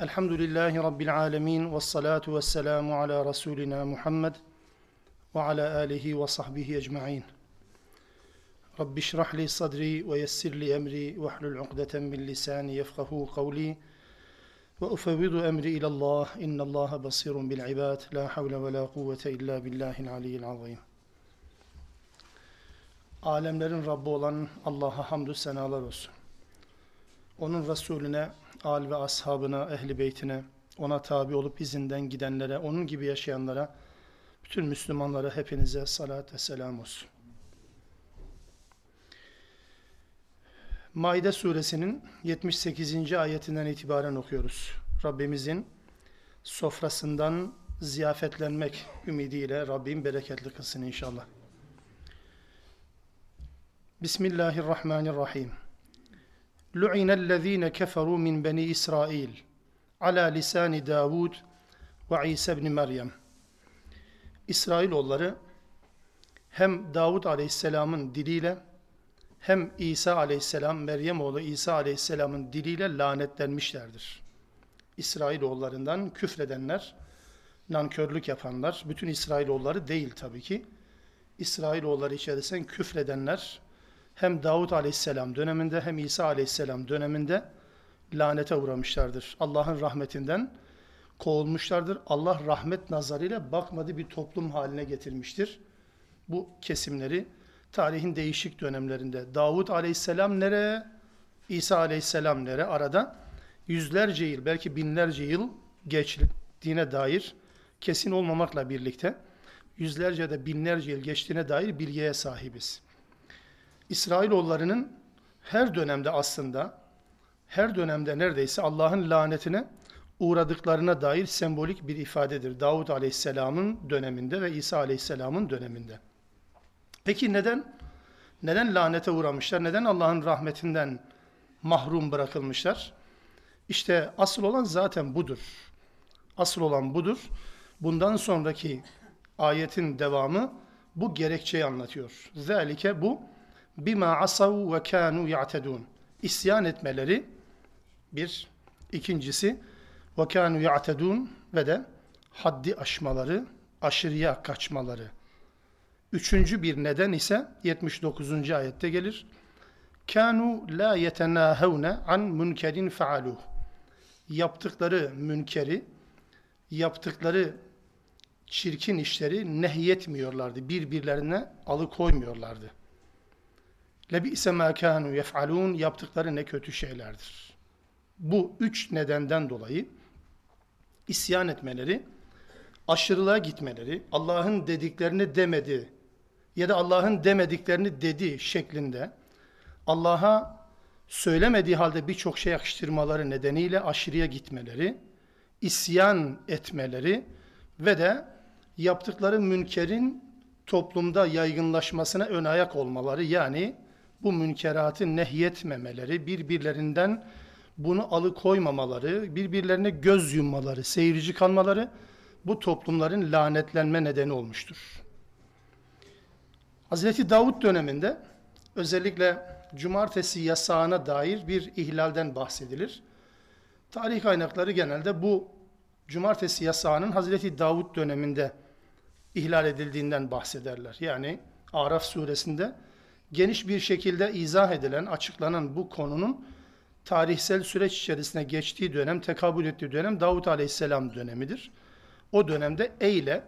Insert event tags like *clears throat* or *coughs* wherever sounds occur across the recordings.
Elhamdülillahi Rabbil alemin ve salatu ve selamu ala Resulina Muhammed ve ala alihi ve sahbihi ecma'in. Rabbi şrah li sadri ve yessir li emri ve hlul uqdeten min lisani yefkahu kavli ve ufevvidu emri ilallah innallaha basirun bil ibad la havle ve la kuvvete illa billahil aliyyil azim. Alemlerin Rabbi olan Allah'a hamdü senalar olsun. Onun Resulüne, al ve ashabına, ehli beytine, ona tabi olup izinden gidenlere, onun gibi yaşayanlara, bütün Müslümanlara hepinize salat ve selam olsun. Maide suresinin 78. ayetinden itibaren okuyoruz. Rabbimizin sofrasından ziyafetlenmek ümidiyle Rabbim bereketli kılsın inşallah. Bismillahirrahmanirrahim. لعن الذين كفروا من بني إسرائيل على لسان داود وعيسى بن Meryem. İsrailoğulları hem Davud Aleyhisselam'ın diliyle hem İsa Aleyhisselam, Meryem oğlu İsa Aleyhisselam'ın diliyle lanetlenmişlerdir. İsrailoğullarından küfredenler, nankörlük yapanlar, bütün İsrailoğulları değil tabii ki. İsrailoğulları içerisinden küfredenler, hem Davut aleyhisselam döneminde hem İsa aleyhisselam döneminde lanete uğramışlardır. Allah'ın rahmetinden kovulmuşlardır. Allah rahmet nazarıyla bakmadığı bir toplum haline getirmiştir. Bu kesimleri tarihin değişik dönemlerinde Davut aleyhisselam nereye, İsa aleyhisselam nereye arada yüzlerce yıl belki binlerce yıl geçtiğine dair kesin olmamakla birlikte yüzlerce de binlerce yıl geçtiğine dair bilgiye sahibiz. İsrailoğullarının her dönemde aslında her dönemde neredeyse Allah'ın lanetine uğradıklarına dair sembolik bir ifadedir. Davud Aleyhisselam'ın döneminde ve İsa Aleyhisselam'ın döneminde. Peki neden neden lanete uğramışlar? Neden Allah'ın rahmetinden mahrum bırakılmışlar? İşte asıl olan zaten budur. Asıl olan budur. Bundan sonraki ayetin devamı bu gerekçeyi anlatıyor. Zalike bu bima asav ve kanu ya'tedun. İsyan etmeleri bir, ikincisi ve kanu ya'tedun ve de haddi aşmaları, aşırıya kaçmaları. Üçüncü bir neden ise 79. ayette gelir. Kanu la yetenahevne an münkerin faaluh. Yaptıkları münkeri, yaptıkları çirkin işleri nehyetmiyorlardı. Birbirlerine alıkoymuyorlardı. Lebi'se mâ kânû yef'alûn yaptıkları ne kötü şeylerdir. Bu üç nedenden dolayı isyan etmeleri, aşırılığa gitmeleri, Allah'ın dediklerini demedi ya da Allah'ın demediklerini dedi şeklinde Allah'a söylemediği halde birçok şey yakıştırmaları nedeniyle aşırıya gitmeleri, isyan etmeleri ve de yaptıkları münkerin toplumda yaygınlaşmasına ön ayak olmaları yani bu münkeratı nehyetmemeleri, birbirlerinden bunu alıkoymamaları, birbirlerine göz yummaları, seyirci kalmaları bu toplumların lanetlenme nedeni olmuştur. Hazreti Davud döneminde özellikle cumartesi yasağına dair bir ihlalden bahsedilir. Tarih kaynakları genelde bu cumartesi yasağının Hazreti Davud döneminde ihlal edildiğinden bahsederler. Yani Araf suresinde geniş bir şekilde izah edilen, açıklanan bu konunun tarihsel süreç içerisinde geçtiği dönem, tekabül ettiği dönem Davut Aleyhisselam dönemidir. O dönemde Eyle,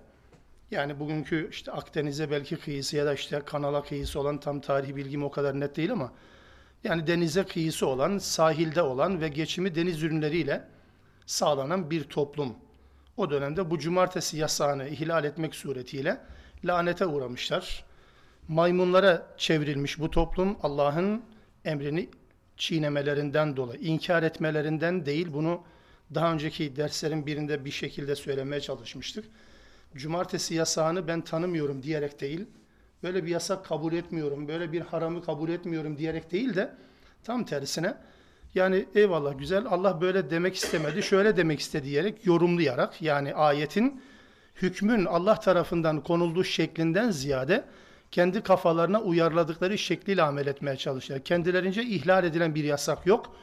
yani bugünkü işte Akdeniz'e belki kıyısı ya da işte kanala kıyısı olan tam tarihi bilgim o kadar net değil ama yani denize kıyısı olan, sahilde olan ve geçimi deniz ürünleriyle sağlanan bir toplum. O dönemde bu cumartesi yasağını ihlal etmek suretiyle lanete uğramışlar maymunlara çevrilmiş bu toplum Allah'ın emrini çiğnemelerinden dolayı, inkar etmelerinden değil bunu daha önceki derslerin birinde bir şekilde söylemeye çalışmıştık. Cumartesi yasağını ben tanımıyorum diyerek değil, böyle bir yasak kabul etmiyorum, böyle bir haramı kabul etmiyorum diyerek değil de tam tersine yani eyvallah güzel Allah böyle demek istemedi, şöyle demek istedi diyerek yorumlayarak yani ayetin hükmün Allah tarafından konulduğu şeklinden ziyade kendi kafalarına uyarladıkları şekliyle amel etmeye çalışıyor. Kendilerince ihlal edilen bir yasak yok.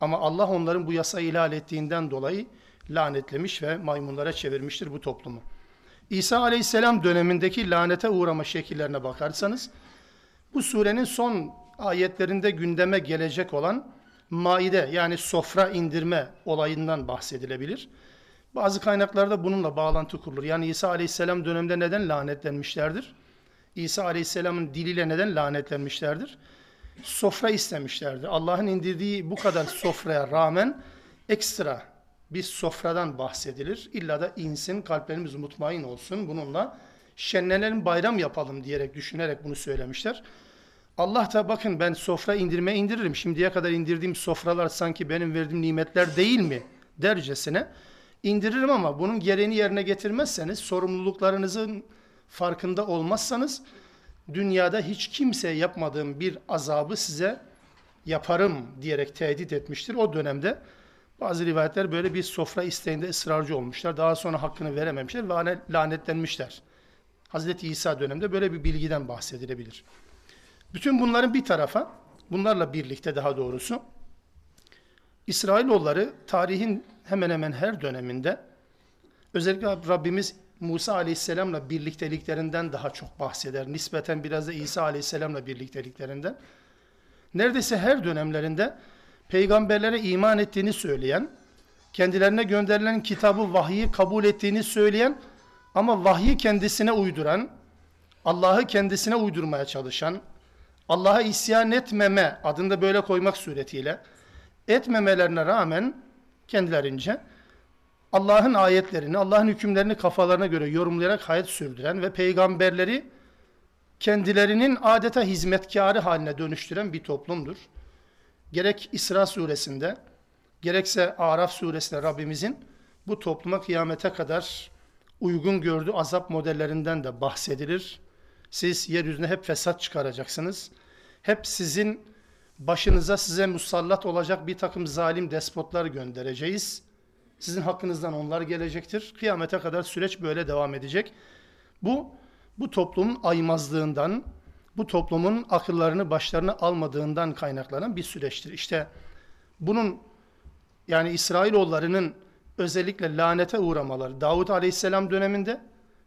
Ama Allah onların bu yasayı ihlal ettiğinden dolayı lanetlemiş ve maymunlara çevirmiştir bu toplumu. İsa aleyhisselam dönemindeki lanete uğrama şekillerine bakarsanız, bu surenin son ayetlerinde gündeme gelecek olan maide yani sofra indirme olayından bahsedilebilir. Bazı kaynaklarda bununla bağlantı kurulur. Yani İsa aleyhisselam döneminde neden lanetlenmişlerdir? İsa aleyhisselamın diliyle neden lanetlenmişlerdir? Sofra istemişlerdi. Allah'ın indirdiği bu kadar sofraya rağmen ekstra bir sofradan bahsedilir. İlla da insin, kalplerimiz mutmain olsun. Bununla şenlenelim, bayram yapalım diyerek, düşünerek bunu söylemişler. Allah da bakın ben sofra indirme indiririm. Şimdiye kadar indirdiğim sofralar sanki benim verdiğim nimetler değil mi dercesine indiririm ama bunun gereğini yerine getirmezseniz, sorumluluklarınızın farkında olmazsanız dünyada hiç kimseye yapmadığım bir azabı size yaparım diyerek tehdit etmiştir. O dönemde bazı rivayetler böyle bir sofra isteğinde ısrarcı olmuşlar. Daha sonra hakkını verememişler ve lanetlenmişler. Hazreti İsa döneminde böyle bir bilgiden bahsedilebilir. Bütün bunların bir tarafa, bunlarla birlikte daha doğrusu, İsrailoğulları tarihin hemen hemen her döneminde, özellikle Rabbimiz Musa Aleyhisselam'la birlikteliklerinden daha çok bahseder. Nispeten biraz da İsa Aleyhisselam'la birlikteliklerinden. Neredeyse her dönemlerinde peygamberlere iman ettiğini söyleyen, kendilerine gönderilen kitabı, vahyi kabul ettiğini söyleyen ama vahyi kendisine uyduran, Allah'ı kendisine uydurmaya çalışan, Allah'a isyan etmeme adında böyle koymak suretiyle etmemelerine rağmen kendilerince Allah'ın ayetlerini, Allah'ın hükümlerini kafalarına göre yorumlayarak hayat sürdüren ve peygamberleri kendilerinin adeta hizmetkarı haline dönüştüren bir toplumdur. Gerek İsra suresinde, gerekse Araf suresinde Rabbimizin bu topluma kıyamete kadar uygun gördüğü azap modellerinden de bahsedilir. Siz yeryüzüne hep fesat çıkaracaksınız. Hep sizin başınıza size musallat olacak bir takım zalim despotlar göndereceğiz. Sizin hakkınızdan onlar gelecektir. Kıyamete kadar süreç böyle devam edecek. Bu bu toplumun aymazlığından, bu toplumun akıllarını başlarına almadığından kaynaklanan bir süreçtir. İşte bunun yani İsrailoğullarının özellikle lanete uğramaları Davut Aleyhisselam döneminde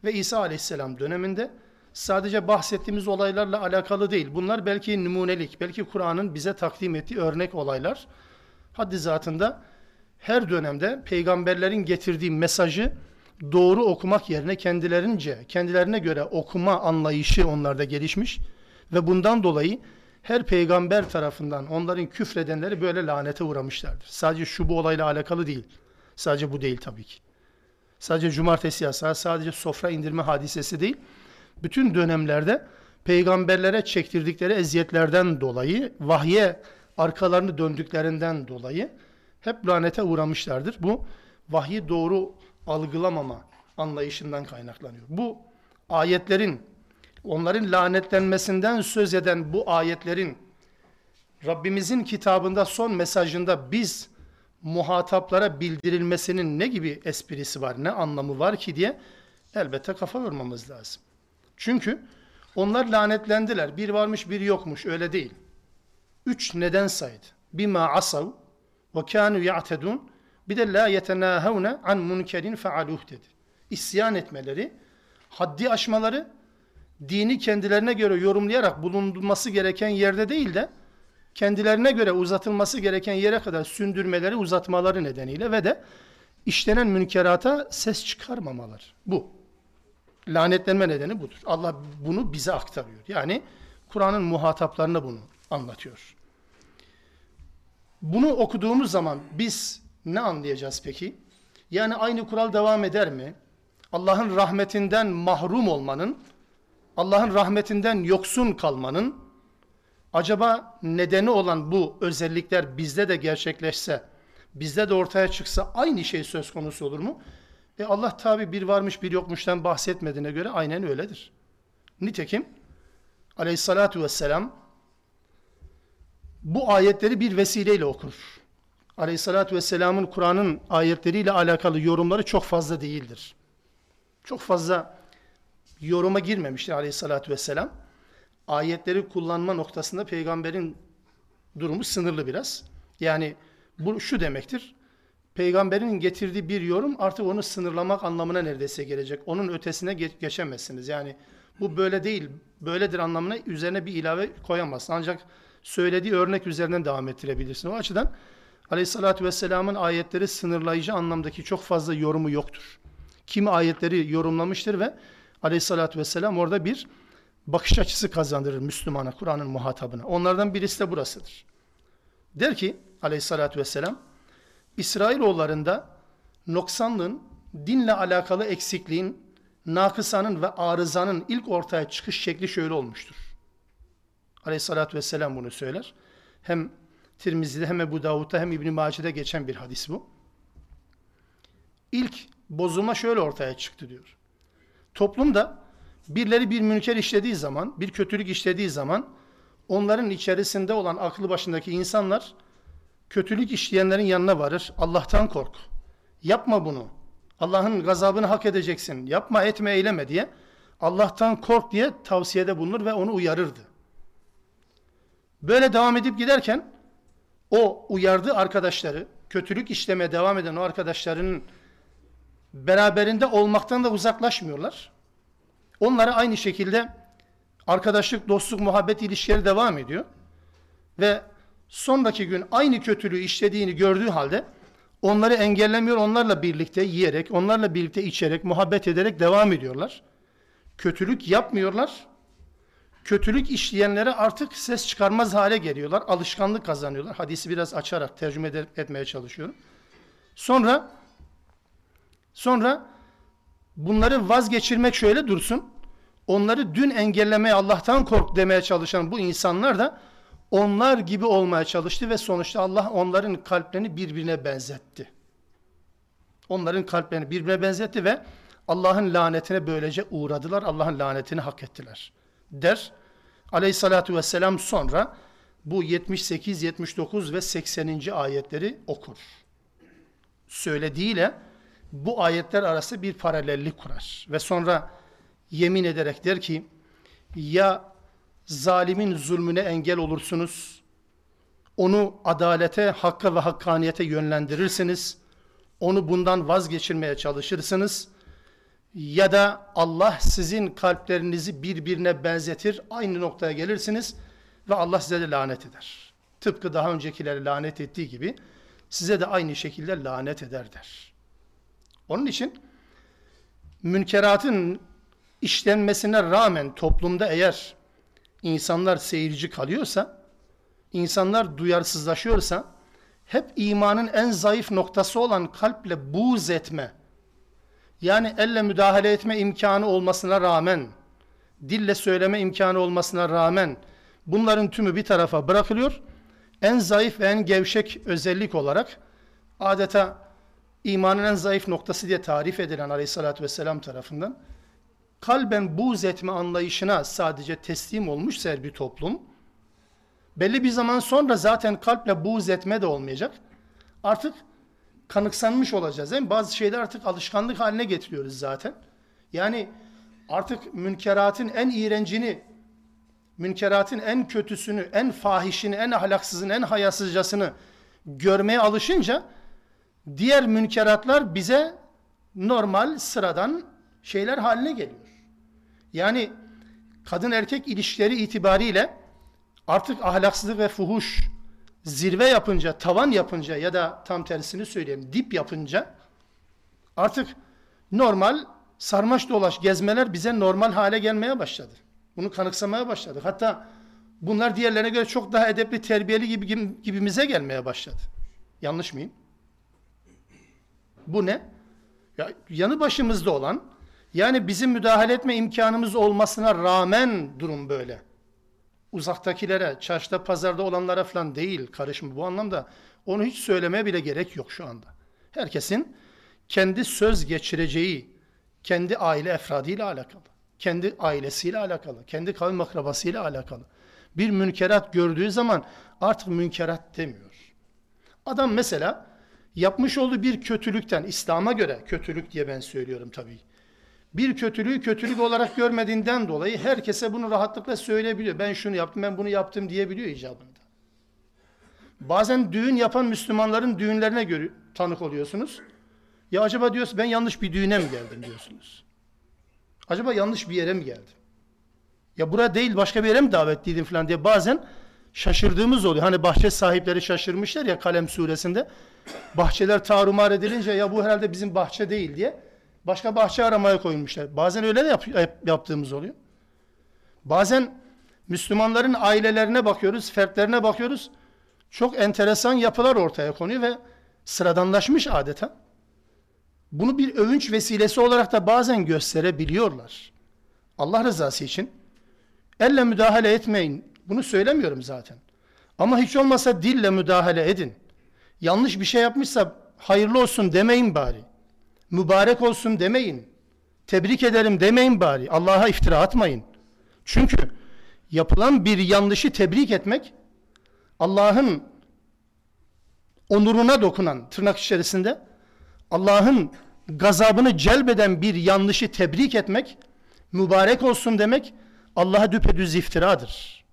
ve İsa Aleyhisselam döneminde sadece bahsettiğimiz olaylarla alakalı değil. Bunlar belki numunelik, belki Kur'an'ın bize takdim ettiği örnek olaylar. Haddi zatında her dönemde peygamberlerin getirdiği mesajı doğru okumak yerine kendilerince, kendilerine göre okuma anlayışı onlarda gelişmiş ve bundan dolayı her peygamber tarafından onların küfredenleri böyle lanete uğramışlardır. Sadece şu bu olayla alakalı değil. Sadece bu değil tabii ki. Sadece cumartesi yasağı, sadece sofra indirme hadisesi değil bütün dönemlerde peygamberlere çektirdikleri eziyetlerden dolayı, vahye arkalarını döndüklerinden dolayı hep lanete uğramışlardır. Bu vahyi doğru algılamama anlayışından kaynaklanıyor. Bu ayetlerin, onların lanetlenmesinden söz eden bu ayetlerin Rabbimizin kitabında son mesajında biz muhataplara bildirilmesinin ne gibi esprisi var, ne anlamı var ki diye elbette kafa yormamız lazım. Çünkü onlar lanetlendiler. Bir varmış bir yokmuş öyle değil. Üç neden saydı. Bima asav ve kanu ya'tedun bir de la yetenâhevne an munkerin fealuh dedi. İsyan etmeleri, haddi aşmaları, dini kendilerine göre yorumlayarak bulunması gereken yerde değil de kendilerine göre uzatılması gereken yere kadar sündürmeleri, uzatmaları nedeniyle ve de işlenen münkerata ses çıkarmamalar. Bu lanetlenme nedeni budur. Allah bunu bize aktarıyor. Yani Kur'an'ın muhataplarına bunu anlatıyor. Bunu okuduğumuz zaman biz ne anlayacağız peki? Yani aynı kural devam eder mi? Allah'ın rahmetinden mahrum olmanın, Allah'ın rahmetinden yoksun kalmanın, acaba nedeni olan bu özellikler bizde de gerçekleşse, bizde de ortaya çıksa aynı şey söz konusu olur mu? E Allah tabi bir varmış bir yokmuştan bahsetmediğine göre aynen öyledir. Nitekim aleyhissalatu vesselam bu ayetleri bir vesileyle okur. Aleyhissalatu vesselamın Kur'an'ın ayetleriyle alakalı yorumları çok fazla değildir. Çok fazla yoruma girmemiştir aleyhissalatu vesselam. Ayetleri kullanma noktasında peygamberin durumu sınırlı biraz. Yani Bu şu demektir. Peygamberin getirdiği bir yorum artık onu sınırlamak anlamına neredeyse gelecek. Onun ötesine geç, geçemezsiniz. Yani bu böyle değil, böyledir anlamına üzerine bir ilave koyamazsın. Ancak söylediği örnek üzerinden devam ettirebilirsin. O açıdan Aleyhissalatü Vesselam'ın ayetleri sınırlayıcı anlamdaki çok fazla yorumu yoktur. Kimi ayetleri yorumlamıştır ve Aleyhissalatü Vesselam orada bir bakış açısı kazandırır Müslümana, Kur'an'ın muhatabına. Onlardan birisi de burasıdır. Der ki Aleyhissalatü Vesselam, İsrailoğullarında noksanlığın, dinle alakalı eksikliğin, nakısanın ve arızanın ilk ortaya çıkış şekli şöyle olmuştur. Aleyhissalatü vesselam bunu söyler. Hem Tirmizi'de hem Ebu Davud'da hem İbn-i Mace'de geçen bir hadis bu. İlk bozulma şöyle ortaya çıktı diyor. Toplumda birileri bir münker işlediği zaman, bir kötülük işlediği zaman onların içerisinde olan aklı başındaki insanlar kötülük işleyenlerin yanına varır. Allah'tan kork. Yapma bunu. Allah'ın gazabını hak edeceksin. Yapma, etme, eyleme diye. Allah'tan kork diye tavsiyede bulunur ve onu uyarırdı. Böyle devam edip giderken o uyardığı arkadaşları, kötülük işlemeye devam eden o arkadaşlarının beraberinde olmaktan da uzaklaşmıyorlar. Onlara aynı şekilde arkadaşlık, dostluk, muhabbet ilişkileri devam ediyor. Ve sonraki gün aynı kötülüğü işlediğini gördüğü halde onları engellemiyor, onlarla birlikte yiyerek, onlarla birlikte içerek, muhabbet ederek devam ediyorlar. Kötülük yapmıyorlar. Kötülük işleyenlere artık ses çıkarmaz hale geliyorlar. Alışkanlık kazanıyorlar. Hadisi biraz açarak tercüme etmeye çalışıyorum. Sonra sonra bunları vazgeçirmek şöyle dursun. Onları dün engellemeye Allah'tan kork demeye çalışan bu insanlar da onlar gibi olmaya çalıştı ve sonuçta Allah onların kalplerini birbirine benzetti. Onların kalplerini birbirine benzetti ve Allah'ın lanetine böylece uğradılar. Allah'ın lanetini hak ettiler. Der. Aleyhissalatu vesselam sonra bu 78, 79 ve 80. ayetleri okur. Söylediğiyle bu ayetler arası bir paralellik kurar. Ve sonra yemin ederek der ki ya zalimin zulmüne engel olursunuz. Onu adalete, hakka ve hakkaniyete yönlendirirsiniz. Onu bundan vazgeçirmeye çalışırsınız. Ya da Allah sizin kalplerinizi birbirine benzetir, aynı noktaya gelirsiniz ve Allah size de lanet eder. Tıpkı daha öncekileri lanet ettiği gibi size de aynı şekilde lanet eder der. Onun için münkeratın işlenmesine rağmen toplumda eğer insanlar seyirci kalıyorsa, insanlar duyarsızlaşıyorsa, hep imanın en zayıf noktası olan kalple buğz etme, yani elle müdahale etme imkanı olmasına rağmen, dille söyleme imkanı olmasına rağmen, bunların tümü bir tarafa bırakılıyor. En zayıf ve en gevşek özellik olarak, adeta imanın en zayıf noktası diye tarif edilen aleyhissalatü vesselam tarafından, kalben buğz etme anlayışına sadece teslim olmuşsa bir toplum, belli bir zaman sonra zaten kalple buğz etme de olmayacak. Artık kanıksanmış olacağız. Değil mi? Bazı şeyler artık alışkanlık haline getiriyoruz zaten. Yani artık münkeratın en iğrencini, münkeratın en kötüsünü, en fahişini, en ahlaksızını, en hayasızcasını görmeye alışınca diğer münkeratlar bize normal, sıradan şeyler haline geliyor. Yani kadın erkek ilişkileri itibariyle artık ahlaksızlık ve fuhuş zirve yapınca, tavan yapınca ya da tam tersini söyleyeyim dip yapınca artık normal sarmaş dolaş gezmeler bize normal hale gelmeye başladı. Bunu kanıksamaya başladık. Hatta bunlar diğerlerine göre çok daha edepli, terbiyeli gibi gibimize gelmeye başladı. Yanlış mıyım? Bu ne? Ya, yanı başımızda olan yani bizim müdahale etme imkanımız olmasına rağmen durum böyle. Uzaktakilere, çarşıda, pazarda olanlara falan değil karışma bu anlamda. Onu hiç söylemeye bile gerek yok şu anda. Herkesin kendi söz geçireceği, kendi aile efradıyla alakalı, kendi ailesiyle alakalı, kendi kavim akrabasıyla alakalı. Bir münkerat gördüğü zaman artık münkerat demiyor. Adam mesela yapmış olduğu bir kötülükten, İslam'a göre kötülük diye ben söylüyorum tabii bir kötülüğü kötülük olarak görmediğinden dolayı herkese bunu rahatlıkla söyleyebiliyor. Ben şunu yaptım, ben bunu yaptım diyebiliyor icabında. Bazen düğün yapan Müslümanların düğünlerine göre tanık oluyorsunuz. Ya acaba diyorsun ben yanlış bir düğüne mi geldim diyorsunuz. Acaba yanlış bir yere mi geldim? Ya bura değil başka bir yere mi davetliydim falan diye bazen şaşırdığımız oluyor. Hani bahçe sahipleri şaşırmışlar ya Kalem suresinde. Bahçeler tarumar edilince ya bu herhalde bizim bahçe değil diye başka bahçe aramaya koyulmuşlar. Bazen öyle de yap, yaptığımız oluyor. Bazen Müslümanların ailelerine bakıyoruz, fertlerine bakıyoruz. Çok enteresan yapılar ortaya konuyor ve sıradanlaşmış adeta. Bunu bir övünç vesilesi olarak da bazen gösterebiliyorlar. Allah rızası için elle müdahale etmeyin. Bunu söylemiyorum zaten. Ama hiç olmasa dille müdahale edin. Yanlış bir şey yapmışsa hayırlı olsun demeyin bari. Mübarek olsun demeyin. Tebrik ederim demeyin bari. Allah'a iftira atmayın. Çünkü yapılan bir yanlışı tebrik etmek Allah'ın onuruna dokunan tırnak içerisinde Allah'ın gazabını celbeden bir yanlışı tebrik etmek mübarek olsun demek Allah'a düpedüz iftiradır.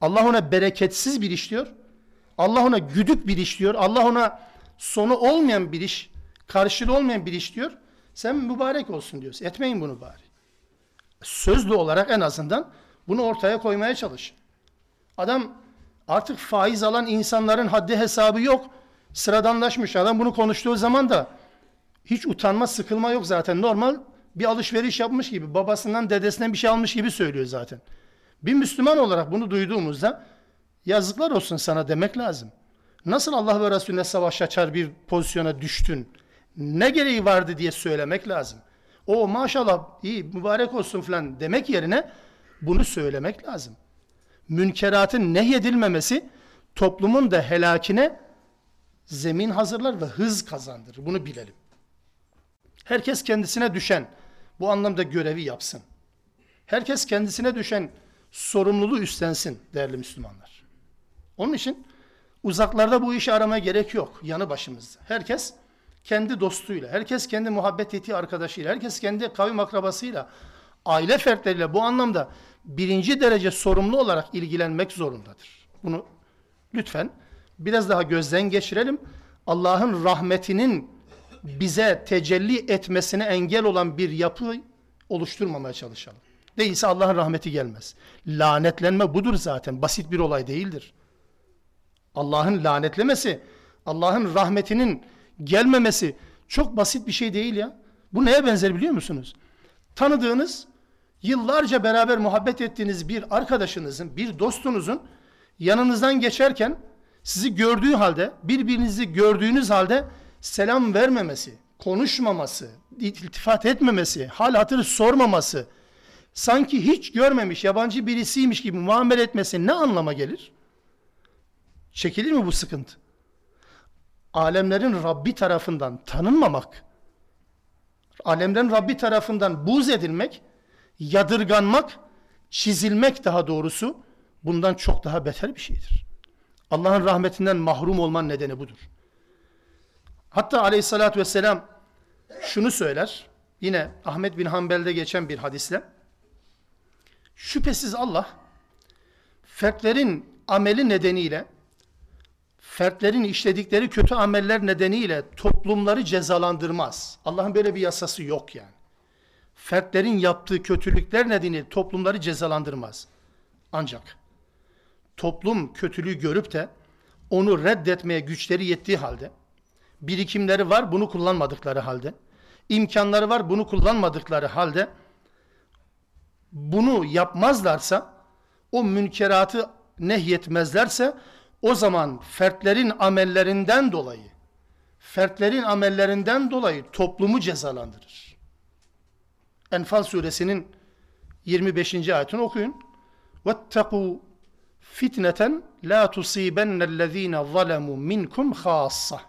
Allah ona bereketsiz bir iş diyor. Allah ona güdük bir iş diyor. Allah ona sonu olmayan bir iş, karşılığı olmayan bir iş diyor. Sen mübarek olsun diyorsun. Etmeyin bunu bari. Sözlü olarak en azından bunu ortaya koymaya çalış. Adam artık faiz alan insanların haddi hesabı yok. Sıradanlaşmış. Adam bunu konuştuğu zaman da hiç utanma, sıkılma yok zaten. Normal bir alışveriş yapmış gibi, babasından, dedesinden bir şey almış gibi söylüyor zaten. Bir Müslüman olarak bunu duyduğumuzda yazıklar olsun sana demek lazım. Nasıl Allah ve Resulüne savaş açar bir pozisyona düştün? Ne gereği vardı diye söylemek lazım. O maşallah iyi mübarek olsun falan demek yerine bunu söylemek lazım. Münkeratın nehyedilmemesi toplumun da helakine zemin hazırlar ve hız kazandırır. Bunu bilelim. Herkes kendisine düşen bu anlamda görevi yapsın. Herkes kendisine düşen sorumluluğu üstlensin değerli Müslümanlar. Onun için uzaklarda bu işi aramaya gerek yok. Yanı başımızda. Herkes kendi dostuyla, herkes kendi muhabbet ettiği arkadaşıyla, herkes kendi kavim akrabasıyla, aile fertleriyle bu anlamda birinci derece sorumlu olarak ilgilenmek zorundadır. Bunu lütfen biraz daha gözden geçirelim. Allah'ın rahmetinin bize tecelli etmesine engel olan bir yapı oluşturmamaya çalışalım. Değilse Allah'ın rahmeti gelmez. Lanetlenme budur zaten. Basit bir olay değildir. Allah'ın lanetlemesi, Allah'ın rahmetinin gelmemesi çok basit bir şey değil ya. Bu neye benzer biliyor musunuz? Tanıdığınız, yıllarca beraber muhabbet ettiğiniz bir arkadaşınızın, bir dostunuzun yanınızdan geçerken sizi gördüğü halde, birbirinizi gördüğünüz halde selam vermemesi, konuşmaması, iltifat etmemesi, hal hatırı sormaması, sanki hiç görmemiş, yabancı birisiymiş gibi muamele etmesi ne anlama gelir? Çekilir mi bu sıkıntı? Alemlerin Rabbi tarafından tanınmamak, alemlerin Rabbi tarafından buz edilmek, yadırganmak, çizilmek daha doğrusu bundan çok daha beter bir şeydir. Allah'ın rahmetinden mahrum olman nedeni budur. Hatta aleyhissalatü vesselam şunu söyler. Yine Ahmet bin Hanbel'de geçen bir hadisle. Şüphesiz Allah fertlerin ameli nedeniyle fertlerin işledikleri kötü ameller nedeniyle toplumları cezalandırmaz. Allah'ın böyle bir yasası yok yani. Fertlerin yaptığı kötülükler nedeniyle toplumları cezalandırmaz. Ancak toplum kötülüğü görüp de onu reddetmeye güçleri yettiği halde birikimleri var bunu kullanmadıkları halde, imkanları var bunu kullanmadıkları halde bunu yapmazlarsa, o münkeratı nehyetmezlerse o zaman fertlerin amellerinden dolayı fertlerin amellerinden dolayı toplumu cezalandırır. Enfal suresinin 25. ayetini okuyun. وَاتَّقُوا fitneten la tusibennellezine zalemu minkum khassa.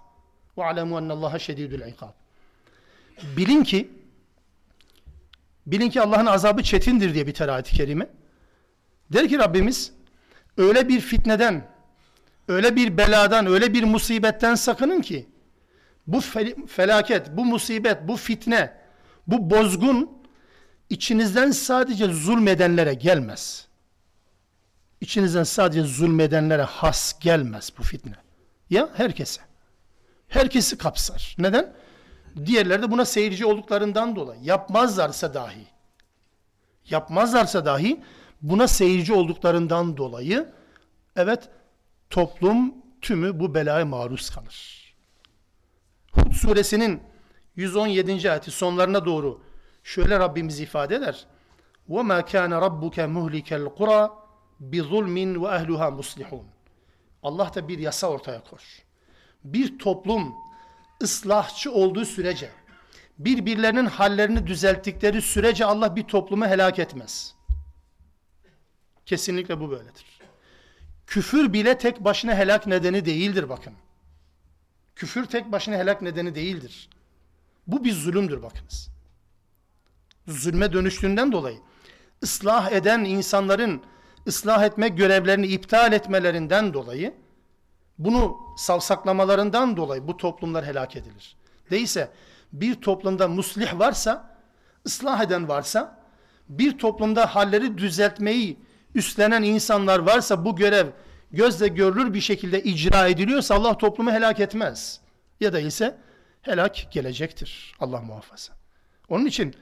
Ve alemu ennallaha şedidül ikab. Bilin ki bilin ki Allah'ın azabı çetindir diye bir ayet-i kerime. Der ki Rabbimiz öyle bir fitneden, öyle bir beladan, öyle bir musibetten sakının ki bu felaket, bu musibet, bu fitne, bu bozgun içinizden sadece zulmedenlere gelmez. İçinizden sadece zulmedenlere has gelmez bu fitne. Ya herkese. Herkesi kapsar. Neden? Diğerleri de buna seyirci olduklarından dolayı. Yapmazlarsa dahi. Yapmazlarsa dahi buna seyirci olduklarından dolayı evet toplum tümü bu belaya maruz kalır. Hud suresinin 117. ayeti sonlarına doğru şöyle Rabbimiz ifade eder. وَمَا كَانَ رَبُّكَ مُهْلِكَ الْقُرَى بِظُلْمٍ وَأَهْلُهَا مُصْلِحُونَ Allah da bir yasa ortaya koy. Bir toplum ıslahçı olduğu sürece, birbirlerinin hallerini düzelttikleri sürece Allah bir toplumu helak etmez. Kesinlikle bu böyledir. Küfür bile tek başına helak nedeni değildir bakın. Küfür tek başına helak nedeni değildir. Bu bir zulümdür bakınız. Zulme dönüştüğünden dolayı ıslah eden insanların ıslah etme görevlerini iptal etmelerinden dolayı bunu savsaklamalarından dolayı bu toplumlar helak edilir. Değilse bir toplumda muslih varsa, ıslah eden varsa, bir toplumda halleri düzeltmeyi üstlenen insanlar varsa bu görev gözle görülür bir şekilde icra ediliyorsa Allah toplumu helak etmez. Ya da ise helak gelecektir. Allah muhafaza. Onun için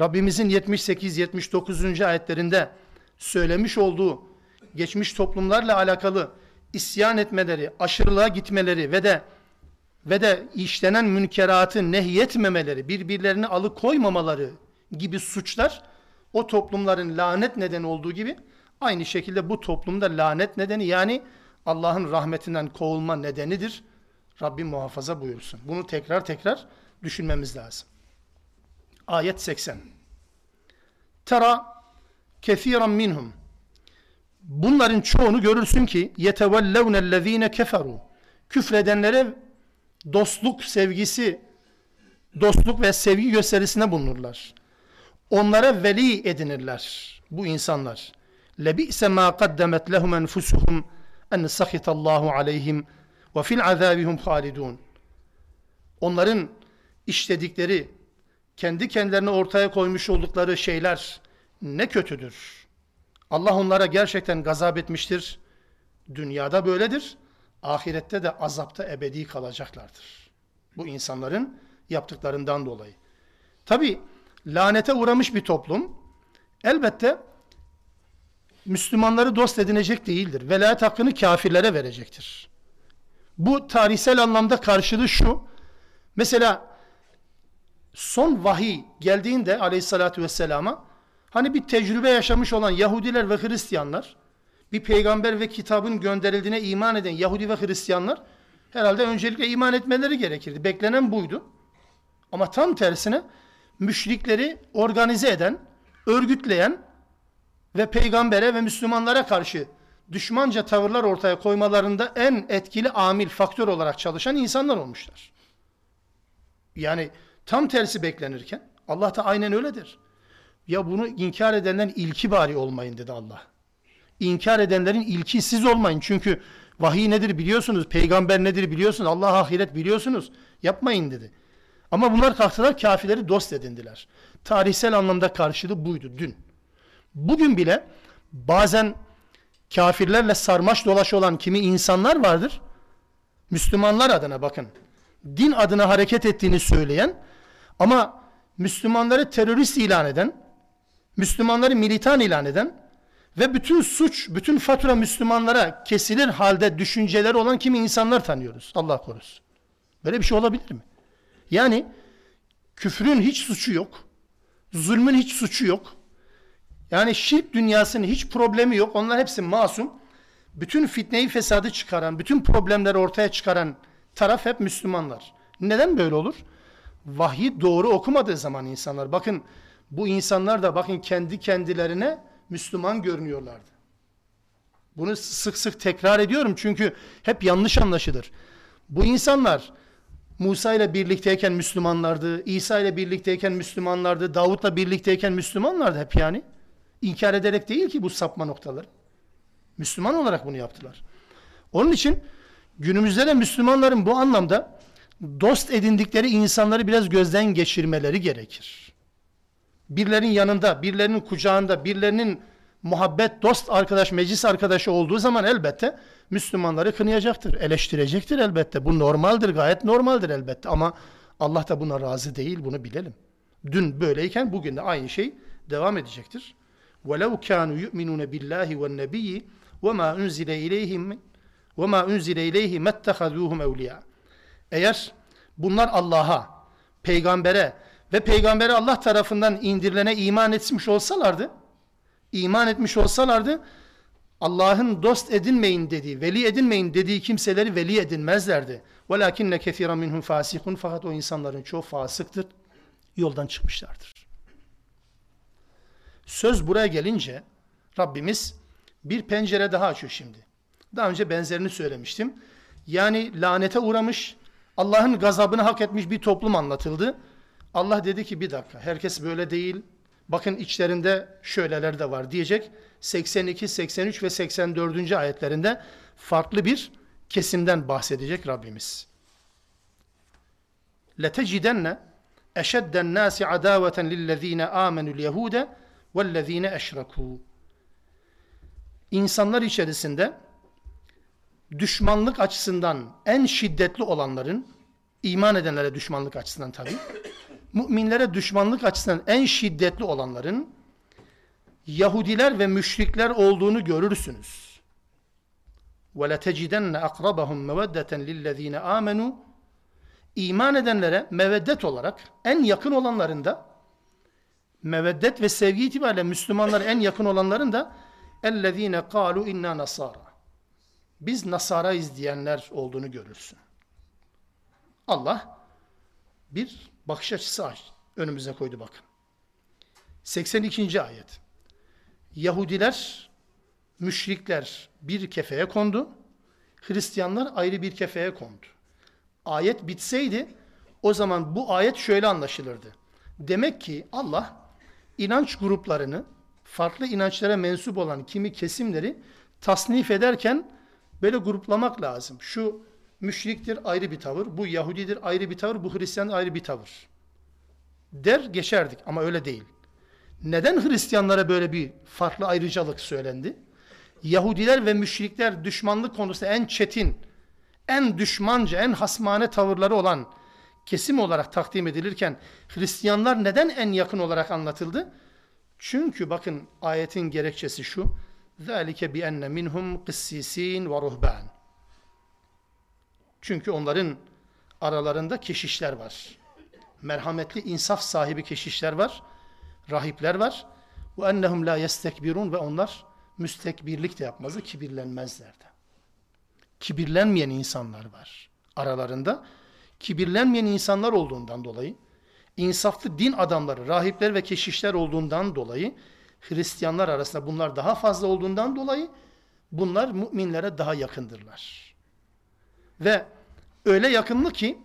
Rabbimizin 78-79. ayetlerinde söylemiş olduğu geçmiş toplumlarla alakalı isyan etmeleri, aşırılığa gitmeleri ve de ve de işlenen münkeratı nehyetmemeleri, birbirlerini alıkoymamaları gibi suçlar o toplumların lanet nedeni olduğu gibi aynı şekilde bu toplumda lanet nedeni yani Allah'ın rahmetinden kovulma nedenidir. Rabbim muhafaza buyursun. Bunu tekrar tekrar düşünmemiz lazım. Ayet 80. Tera kethiran minhum. Bunların çoğunu görürsün ki yetevellevnellezine keferu. Küfredenlere dostluk sevgisi, dostluk ve sevgi gösterisinde bulunurlar. Onlara veli edinirler bu insanlar. Lebi'se ma kaddemet lehum enfusuhum en sahitallahu aleyhim ve fil azabihum halidun. Onların işledikleri, kendi kendilerine ortaya koymuş oldukları şeyler ne kötüdür. Allah onlara gerçekten gazap etmiştir. Dünyada böyledir. Ahirette de azapta ebedi kalacaklardır. Bu insanların yaptıklarından dolayı. Tabi lanete uğramış bir toplum elbette Müslümanları dost edinecek değildir. Velayet hakkını kafirlere verecektir. Bu tarihsel anlamda karşılığı şu. Mesela son vahiy geldiğinde aleyhissalatü vesselama hani bir tecrübe yaşamış olan Yahudiler ve Hristiyanlar bir peygamber ve kitabın gönderildiğine iman eden Yahudi ve Hristiyanlar herhalde öncelikle iman etmeleri gerekirdi. Beklenen buydu. Ama tam tersine müşrikleri organize eden, örgütleyen ve peygambere ve Müslümanlara karşı düşmanca tavırlar ortaya koymalarında en etkili amil, faktör olarak çalışan insanlar olmuşlar. Yani tam tersi beklenirken Allah da aynen öyledir. Ya bunu inkar edenlerin ilki bari olmayın dedi Allah. İnkar edenlerin ilki siz olmayın. Çünkü vahiy nedir biliyorsunuz, peygamber nedir biliyorsunuz, Allah ahiret biliyorsunuz. Yapmayın dedi. Ama bunlar kalktılar kafirleri dost edindiler. Tarihsel anlamda karşılığı buydu dün. Bugün bile bazen kafirlerle sarmaş dolaş olan kimi insanlar vardır. Müslümanlar adına bakın. Din adına hareket ettiğini söyleyen ama Müslümanları terörist ilan eden, Müslümanları militan ilan eden ve bütün suç, bütün fatura Müslümanlara kesilir halde düşünceleri olan kimi insanlar tanıyoruz. Allah korusun. Böyle bir şey olabilir mi? Yani küfrün hiç suçu yok. Zulmün hiç suçu yok. Yani şirk dünyasının hiç problemi yok. Onlar hepsi masum. Bütün fitneyi fesadı çıkaran, bütün problemleri ortaya çıkaran taraf hep Müslümanlar. Neden böyle olur? Vahyi doğru okumadığı zaman insanlar. Bakın bu insanlar da bakın kendi kendilerine Müslüman görünüyorlardı. Bunu sık sık tekrar ediyorum çünkü hep yanlış anlaşılır. Bu insanlar Musa ile birlikteyken Müslümanlardı, İsa ile birlikteyken Müslümanlardı, Davut'la birlikteyken Müslümanlardı hep yani. İnkar ederek değil ki bu sapma noktaları. Müslüman olarak bunu yaptılar. Onun için günümüzde de Müslümanların bu anlamda dost edindikleri insanları biraz gözden geçirmeleri gerekir. Birlerinin yanında, birlerinin kucağında, birlerinin muhabbet, dost arkadaş, meclis arkadaşı olduğu zaman elbette Müslümanları kınayacaktır, eleştirecektir elbette. Bu normaldir, gayet normaldir elbette ama Allah da buna razı değil, bunu bilelim. Dün böyleyken bugün de aynı şey devam edecektir. وَلَوْ كَانُوا يُؤْمِنُونَ بِاللّٰهِ وَالنَّبِيِّ وَمَا اُنْزِلَ اِلَيْهِمْ وَمَا اُنْزِلَ اِلَيْهِ مَتَّخَذُوهُمْ اَوْلِيَا Eğer bunlar Allah'a, peygambere ve peygambere Allah tarafından indirilene iman etmiş olsalardı, iman etmiş olsalardı, Allah'ın dost edinmeyin dediği, veli edinmeyin dediği kimseleri veli edinmezlerdi. وَلَاكِنَّ كَثِيرًا مِنْهُمْ فَاسِقٌ Fakat o insanların çoğu fasıktır, yoldan çıkmışlardır. Söz buraya gelince Rabbimiz bir pencere daha açıyor şimdi. Daha önce benzerini söylemiştim. Yani lanete uğramış, Allah'ın gazabını hak etmiş bir toplum anlatıldı. Allah dedi ki bir dakika herkes böyle değil. Bakın içlerinde şöyleler de var diyecek. 82, 83 ve 84. ayetlerinde farklı bir kesimden bahsedecek Rabbimiz. لَتَجِدَنَّ اَشَدَّ النَّاسِ عَدَاوَةً لِلَّذ۪ينَ آمَنُوا الْيَهُودَ وَالَّذ۪ينَ اَشْرَكُوا İnsanlar içerisinde düşmanlık açısından en şiddetli olanların, iman edenlere düşmanlık açısından tabi, müminlere düşmanlık açısından en şiddetli olanların Yahudiler ve müşrikler olduğunu görürsünüz. وَلَتَجِدَنَّ أَقْرَبَهُمْ مَوَدَّةً لِلَّذ۪ينَ آمَنُوا İman edenlere meveddet olarak en yakın olanların da meveddet ve sevgi itibariyle Müslümanlar en yakın olanların da اَلَّذ۪ينَ قَالُوا اِنَّا نَصَارًا Biz Nasara'yız diyenler olduğunu görürsün. Allah bir bakış açısı önümüze koydu bakın. 82. ayet. Yahudiler, müşrikler bir kefeye kondu. Hristiyanlar ayrı bir kefeye kondu. Ayet bitseydi o zaman bu ayet şöyle anlaşılırdı. Demek ki Allah inanç gruplarını, farklı inançlara mensup olan kimi kesimleri tasnif ederken böyle gruplamak lazım. Şu müşriktir ayrı bir tavır, bu Yahudidir ayrı bir tavır, bu Hristiyan ayrı bir tavır. Der geçerdik ama öyle değil. Neden Hristiyanlara böyle bir farklı ayrıcalık söylendi? Yahudiler ve müşrikler düşmanlık konusunda en çetin, en düşmanca, en hasmane tavırları olan kesim olarak takdim edilirken Hristiyanlar neden en yakın olarak anlatıldı? Çünkü bakın ayetin gerekçesi şu. ذَٰلِكَ بِأَنَّ مِنْهُمْ قِسِّس۪ينَ وَرُهْبَانِ Çünkü onların aralarında keşişler var. Merhametli, insaf sahibi keşişler var. Rahipler var. وَاَنَّهُمْ لَا يَسْتَكْبِرُونَ Ve onlar müstekbirlik de yapmazı, kibirlenmezler de. Kibirlenmeyen insanlar var aralarında kibirlenmeyen insanlar olduğundan dolayı, insaflı din adamları, rahipler ve keşişler olduğundan dolayı, Hristiyanlar arasında bunlar daha fazla olduğundan dolayı, bunlar müminlere daha yakındırlar. Ve öyle yakınlı ki,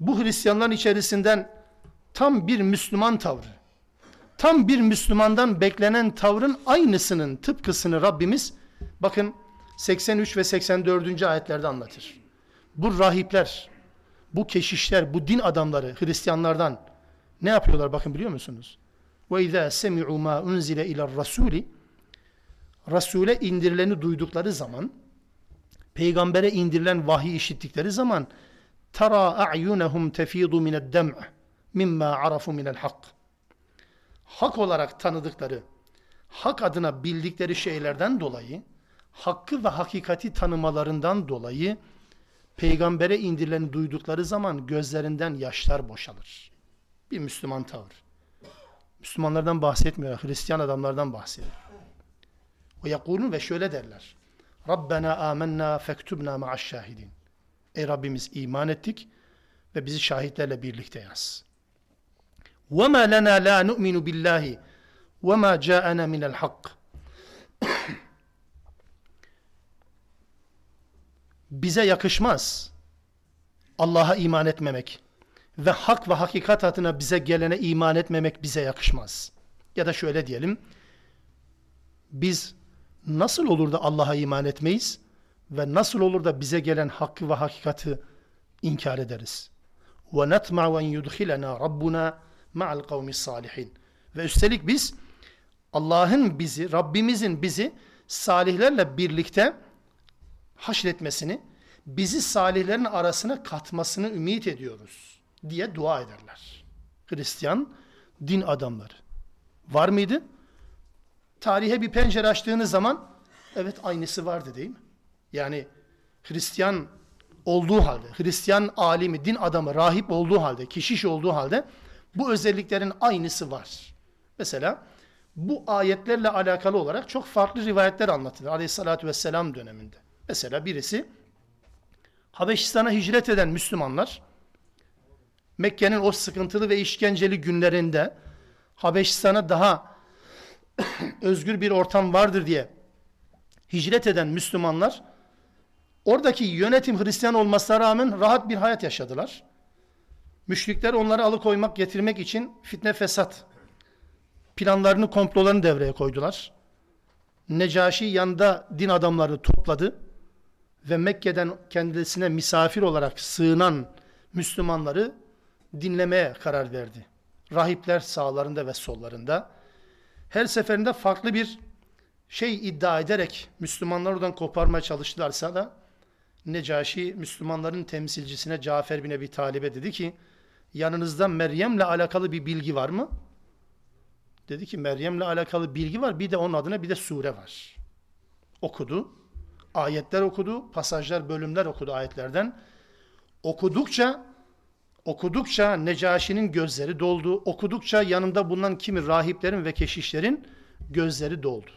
bu Hristiyanların içerisinden tam bir Müslüman tavrı, tam bir Müslümandan beklenen tavrın aynısının tıpkısını Rabbimiz, bakın 83 ve 84. ayetlerde anlatır. Bu rahipler, bu keşişler, bu din adamları Hristiyanlardan ne yapıyorlar bakın biliyor musunuz? İzâ semi'u mâ unzile iler rasûli Rasule indirileni duydukları zaman peygambere indirilen vahiy işittikleri zaman tara a'yunahum tefidu mined dem' mimma arafu minel hak. Hak olarak tanıdıkları, hak adına bildikleri şeylerden dolayı, hakkı ve hakikati tanımalarından dolayı peygambere indirileni duydukları zaman gözlerinden yaşlar boşalır. Bir Müslüman tavır. Müslümanlardan bahsetmiyor, Hristiyan adamlardan bahsediyor. Ve yakulun ve şöyle derler. Rabbena amennâ fektubna ma'aş şahidin. Ey Rabbimiz iman ettik ve bizi şahitlerle birlikte yaz. وَمَا لَنَا لَا نُؤْمِنُ بِاللّٰهِ وَمَا جَاءَنَا مِنَ الْحَقِّ bize yakışmaz. Allah'a iman etmemek ve hak ve hakikat adına bize gelene iman etmemek bize yakışmaz. Ya da şöyle diyelim, biz nasıl olur da Allah'a iman etmeyiz ve nasıl olur da bize gelen hakkı ve hakikati inkar ederiz. وَنَطْمَعُ وَنْ يُدْخِلَنَا رَبُّنَا مَعَ الْقَوْمِ الصَّالِحِينَ Ve üstelik biz Allah'ın bizi, Rabbimizin bizi salihlerle birlikte haşretmesini, bizi salihlerin arasına katmasını ümit ediyoruz diye dua ederler. Hristiyan din adamları. Var mıydı? Tarihe bir pencere açtığınız zaman evet aynısı vardı değil mi? Yani Hristiyan olduğu halde, Hristiyan alimi, din adamı, rahip olduğu halde, keşiş olduğu halde bu özelliklerin aynısı var. Mesela bu ayetlerle alakalı olarak çok farklı rivayetler anlatılır aleyhissalatü vesselam döneminde. Mesela birisi Habeşistan'a hicret eden Müslümanlar Mekke'nin o sıkıntılı ve işkenceli günlerinde Habeşistan'a daha *clears throat* özgür bir ortam vardır diye hicret eden Müslümanlar oradaki yönetim Hristiyan olmasına rağmen rahat bir hayat yaşadılar. Müşrikler onları alıkoymak, getirmek için fitne fesat planlarını, komplolarını devreye koydular. Necaşi yanında din adamlarını topladı ve Mekke'den kendisine misafir olarak sığınan Müslümanları dinlemeye karar verdi. Rahipler sağlarında ve sollarında. Her seferinde farklı bir şey iddia ederek Müslümanlar oradan koparmaya çalıştılarsa da Necaşi Müslümanların temsilcisine Cafer bin Ebi Talib'e dedi ki yanınızda Meryem'le alakalı bir bilgi var mı? Dedi ki Meryem'le alakalı bilgi var bir de onun adına bir de sure var. Okudu. Ayetler okudu. Pasajlar, bölümler okudu ayetlerden. Okudukça okudukça Necaşi'nin gözleri doldu. Okudukça yanında bulunan kimi rahiplerin ve keşişlerin gözleri doldu.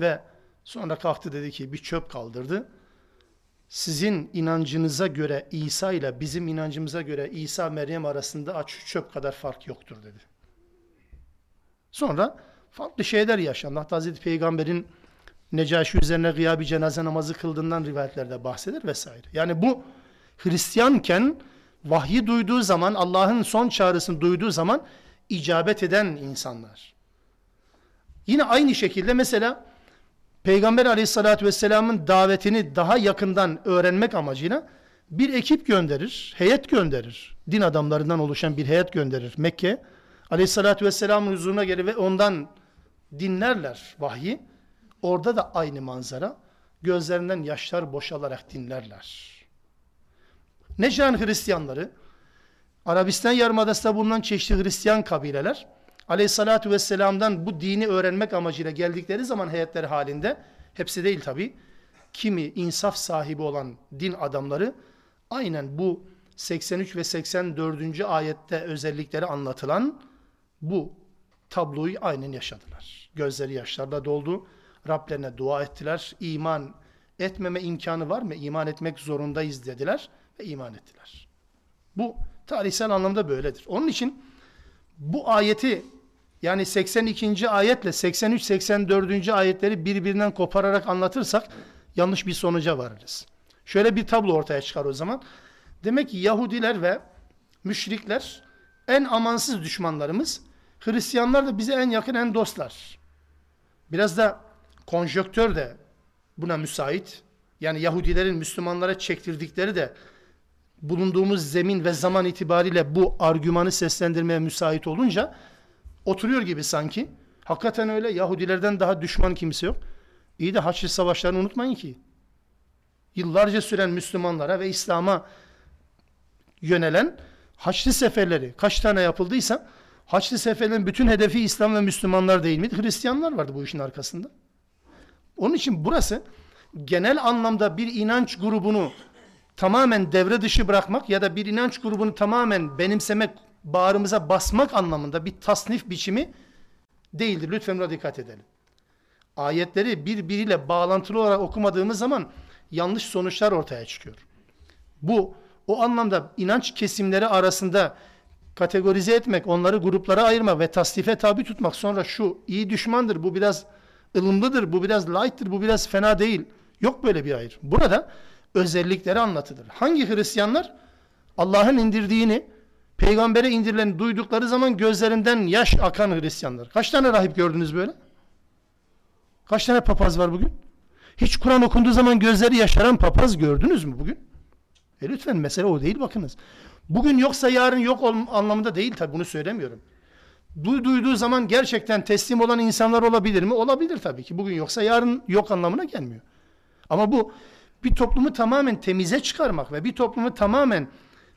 Ve sonra kalktı dedi ki bir çöp kaldırdı. Sizin inancınıza göre İsa ile bizim inancımıza göre İsa Meryem arasında aç çöp kadar fark yoktur dedi. Sonra farklı şeyler yaşandı. Hatta Hazreti Peygamber'in Necaşi üzerine gıyabi cenaze namazı kıldığından rivayetlerde bahseder vesaire. Yani bu Hristiyanken vahyi duyduğu zaman, Allah'ın son çağrısını duyduğu zaman icabet eden insanlar. Yine aynı şekilde mesela Peygamber aleyhissalatü vesselamın davetini daha yakından öğrenmek amacıyla bir ekip gönderir, heyet gönderir. Din adamlarından oluşan bir heyet gönderir Mekke. Aleyhissalatü vesselamın huzuruna gelir ve ondan dinlerler vahyi. Orada da aynı manzara. Gözlerinden yaşlar boşalarak dinlerler. Necran Hristiyanları, Arabistan Yarımadası'nda bulunan çeşitli Hristiyan kabileler, Aleyhissalatü Vesselam'dan bu dini öğrenmek amacıyla geldikleri zaman heyetleri halinde, hepsi değil tabi, kimi insaf sahibi olan din adamları, aynen bu 83 ve 84. ayette özellikleri anlatılan bu tabloyu aynen yaşadılar. Gözleri yaşlarla doldu. Rablerine dua ettiler. İman etmeme imkanı var mı? İman etmek zorundayız dediler ve iman ettiler. Bu tarihsel anlamda böyledir. Onun için bu ayeti yani 82. ayetle 83-84. ayetleri birbirinden kopararak anlatırsak yanlış bir sonuca varırız. Şöyle bir tablo ortaya çıkar o zaman. Demek ki Yahudiler ve müşrikler en amansız düşmanlarımız. Hristiyanlar da bize en yakın en dostlar. Biraz da konjöktör de buna müsait. Yani Yahudilerin Müslümanlara çektirdikleri de bulunduğumuz zemin ve zaman itibariyle bu argümanı seslendirmeye müsait olunca oturuyor gibi sanki. Hakikaten öyle. Yahudilerden daha düşman kimse yok. İyi de Haçlı Savaşlarını unutmayın ki. Yıllarca süren Müslümanlara ve İslam'a yönelen Haçlı seferleri kaç tane yapıldıysa Haçlı seferlerin bütün hedefi İslam ve Müslümanlar değil miydi? Hristiyanlar vardı bu işin arkasında. Onun için burası genel anlamda bir inanç grubunu tamamen devre dışı bırakmak ya da bir inanç grubunu tamamen benimsemek, bağrımıza basmak anlamında bir tasnif biçimi değildir. Lütfen buna dikkat edelim. Ayetleri birbiriyle bağlantılı olarak okumadığımız zaman yanlış sonuçlar ortaya çıkıyor. Bu o anlamda inanç kesimleri arasında kategorize etmek, onları gruplara ayırma ve tasnife tabi tutmak sonra şu iyi düşmandır, bu biraz ılımlıdır, bu biraz light'tır, bu biraz fena değil. Yok böyle bir ayır. Burada özellikleri anlatılır. Hangi Hristiyanlar? Allah'ın indirdiğini, peygambere indirileni duydukları zaman gözlerinden yaş akan Hristiyanlar. Kaç tane rahip gördünüz böyle? Kaç tane papaz var bugün? Hiç Kur'an okunduğu zaman gözleri yaşaran papaz gördünüz mü bugün? E lütfen mesele o değil bakınız. Bugün yoksa yarın yok anlamında değil tabi bunu söylemiyorum. Du duyduğu zaman gerçekten teslim olan insanlar olabilir mi? Olabilir tabii ki. Bugün yoksa yarın yok anlamına gelmiyor. Ama bu bir toplumu tamamen temize çıkarmak ve bir toplumu tamamen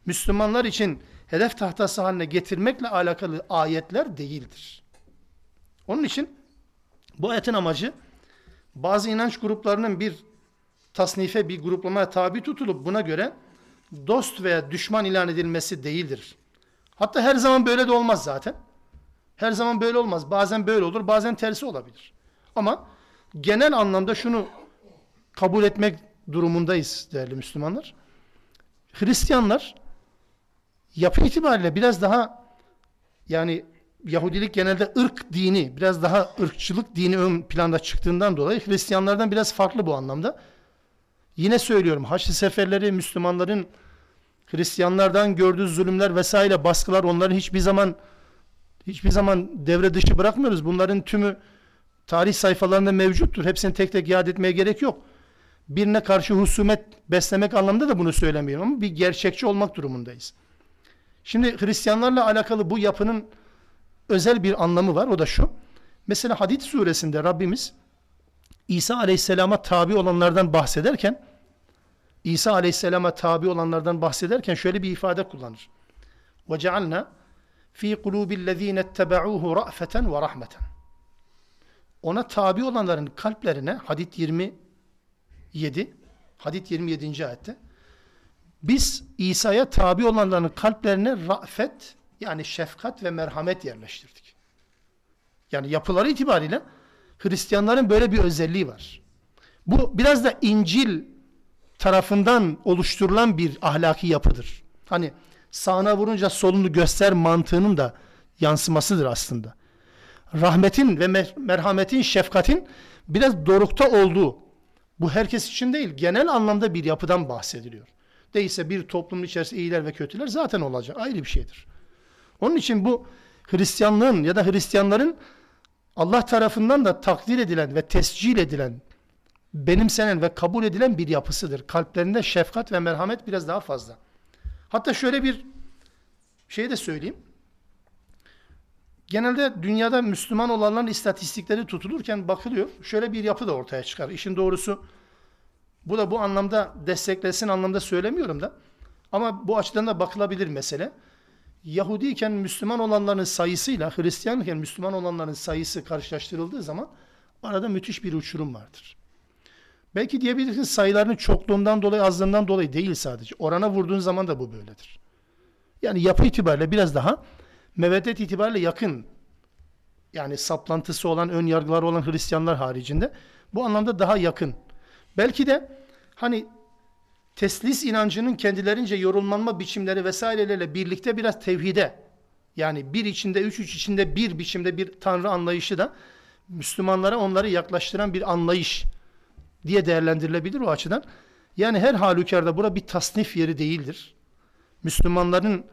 Müslümanlar için hedef tahtası haline getirmekle alakalı ayetler değildir. Onun için bu ayetin amacı bazı inanç gruplarının bir tasnife, bir gruplamaya tabi tutulup buna göre dost veya düşman ilan edilmesi değildir. Hatta her zaman böyle de olmaz zaten. Her zaman böyle olmaz. Bazen böyle olur, bazen tersi olabilir. Ama genel anlamda şunu kabul etmek durumundayız değerli Müslümanlar. Hristiyanlar yapı itibariyle biraz daha yani Yahudilik genelde ırk dini, biraz daha ırkçılık dini ön planda çıktığından dolayı Hristiyanlardan biraz farklı bu anlamda. Yine söylüyorum Haçlı seferleri Müslümanların Hristiyanlardan gördüğü zulümler vesaire baskılar onları hiçbir zaman hiçbir zaman devre dışı bırakmıyoruz. Bunların tümü tarih sayfalarında mevcuttur. Hepsini tek tek yad etmeye gerek yok. Birine karşı husumet beslemek anlamında da bunu söylemiyorum ama bir gerçekçi olmak durumundayız. Şimdi Hristiyanlarla alakalı bu yapının özel bir anlamı var. O da şu. Mesela Hadid suresinde Rabbimiz İsa aleyhisselama tabi olanlardan bahsederken İsa aleyhisselama tabi olanlardan bahsederken şöyle bir ifade kullanır. وَجَعَلْنَا fi kulubillezine ettebe'uhu ra'feten ve rahmeten. Ona tabi olanların kalplerine hadit 27 hadit 27. ayette biz İsa'ya tabi olanların kalplerine ra'fet yani şefkat ve merhamet yerleştirdik. Yani yapıları itibariyle Hristiyanların böyle bir özelliği var. Bu biraz da İncil tarafından oluşturulan bir ahlaki yapıdır. Hani sağına vurunca solunu göster mantığının da yansımasıdır aslında. Rahmetin ve merhametin, şefkatin biraz dorukta olduğu, bu herkes için değil, genel anlamda bir yapıdan bahsediliyor. Değilse bir toplumun içerisinde iyiler ve kötüler zaten olacak, ayrı bir şeydir. Onun için bu Hristiyanlığın ya da Hristiyanların Allah tarafından da takdir edilen ve tescil edilen, benimsenen ve kabul edilen bir yapısıdır. Kalplerinde şefkat ve merhamet biraz daha fazla. Hatta şöyle bir şey de söyleyeyim. Genelde dünyada Müslüman olanların istatistikleri tutulurken bakılıyor. Şöyle bir yapı da ortaya çıkar. İşin doğrusu bu da bu anlamda desteklesin anlamda söylemiyorum da. Ama bu açıdan da bakılabilir mesele. Yahudiyken Müslüman olanların sayısıyla Hristiyanken Müslüman olanların sayısı karşılaştırıldığı zaman arada müthiş bir uçurum vardır. Belki diyebilirsiniz sayılarının çokluğundan dolayı azlığından dolayı değil sadece. Orana vurduğun zaman da bu böyledir. Yani yapı itibariyle biraz daha meveddet itibariyle yakın yani saplantısı olan, ön yargıları olan Hristiyanlar haricinde bu anlamda daha yakın. Belki de hani teslis inancının kendilerince yorulmanma biçimleri vesairelerle birlikte biraz tevhide yani bir içinde üç üç içinde bir biçimde bir tanrı anlayışı da Müslümanlara onları yaklaştıran bir anlayış diye değerlendirilebilir o açıdan. Yani her halükarda bura bir tasnif yeri değildir. Müslümanların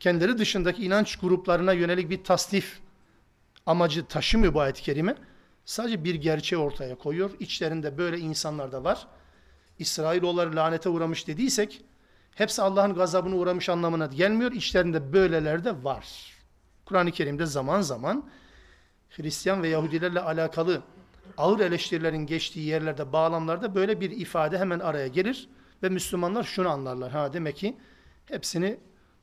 kendileri dışındaki inanç gruplarına yönelik bir tasnif amacı taşımıyor bu ayet-i kerime. Sadece bir gerçeği ortaya koyuyor. İçlerinde böyle insanlar da var. İsrailoğulları lanete uğramış dediysek hepsi Allah'ın gazabına uğramış anlamına gelmiyor. İçlerinde böyleler de var. Kur'an-ı Kerim'de zaman zaman Hristiyan ve Yahudilerle alakalı ağır eleştirilerin geçtiği yerlerde, bağlamlarda böyle bir ifade hemen araya gelir ve Müslümanlar şunu anlarlar. Ha demek ki hepsini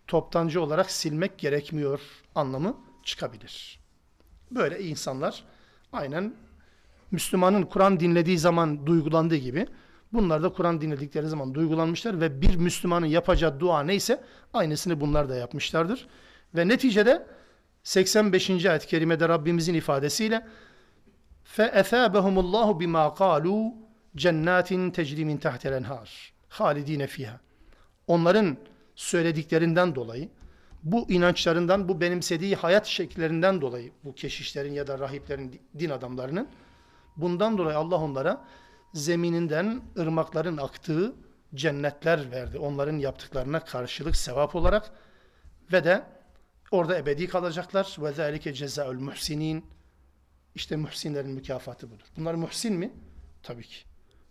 toptancı olarak silmek gerekmiyor anlamı çıkabilir. Böyle insanlar aynen Müslümanın Kur'an dinlediği zaman duygulandığı gibi bunlar da Kur'an dinledikleri zaman duygulanmışlar ve bir Müslümanın yapacağı dua neyse aynısını bunlar da yapmışlardır. Ve neticede 85. ayet-i kerimede Rabbimizin ifadesiyle فَاَثَابَهُمُ اللّٰهُ بِمَا قَالُوا cennetin تَجْرِ مِنْ تَحْتَ الْاَنْهَارِ halidine fiha. Onların söylediklerinden dolayı, bu inançlarından, bu benimsediği hayat şekillerinden dolayı, bu keşişlerin ya da rahiplerin, din adamlarının, bundan dolayı Allah onlara zemininden ırmakların aktığı cennetler verdi. Onların yaptıklarına karşılık sevap olarak ve de orada ebedi kalacaklar. Ve zâlike cezaül muhsinin işte muhsinlerin mükafatı budur. Bunlar muhsin mi? Tabii ki.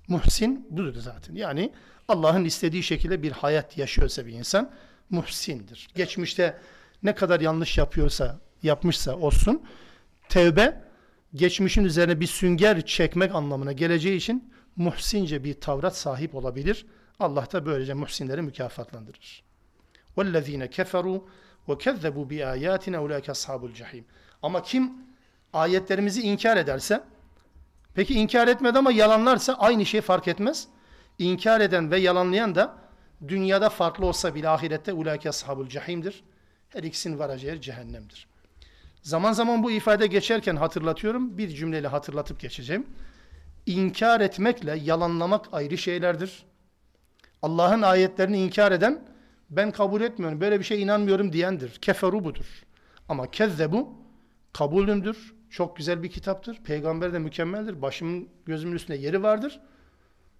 Muhsin budur zaten. Yani Allah'ın istediği şekilde bir hayat yaşıyorsa bir insan muhsindir. Geçmişte ne kadar yanlış yapıyorsa yapmışsa olsun. Tevbe geçmişin üzerine bir sünger çekmek anlamına geleceği için muhsince bir tavrat sahip olabilir. Allah da böylece muhsinleri mükafatlandırır. وَالَّذ۪ينَ كَفَرُوا وَكَذَّبُوا بِآيَاتِنَا اُولَٰئِكَ أَصْحَابُ الْجَحِيمِ Ama kim ayetlerimizi inkar ederse, peki inkar etmedi ama yalanlarsa aynı şey fark etmez. İnkar eden ve yalanlayan da dünyada farklı olsa bile ahirette ulaike ashabul cahimdir. Her ikisinin varacağı cehennemdir. Zaman zaman bu ifade geçerken hatırlatıyorum. Bir cümleyle hatırlatıp geçeceğim. İnkar etmekle yalanlamak ayrı şeylerdir. Allah'ın ayetlerini inkar eden ben kabul etmiyorum, böyle bir şey inanmıyorum diyendir. Keferu budur. Ama kezzebu kabulündür. Çok güzel bir kitaptır. Peygamber de mükemmeldir. Başımın gözümün üstünde yeri vardır.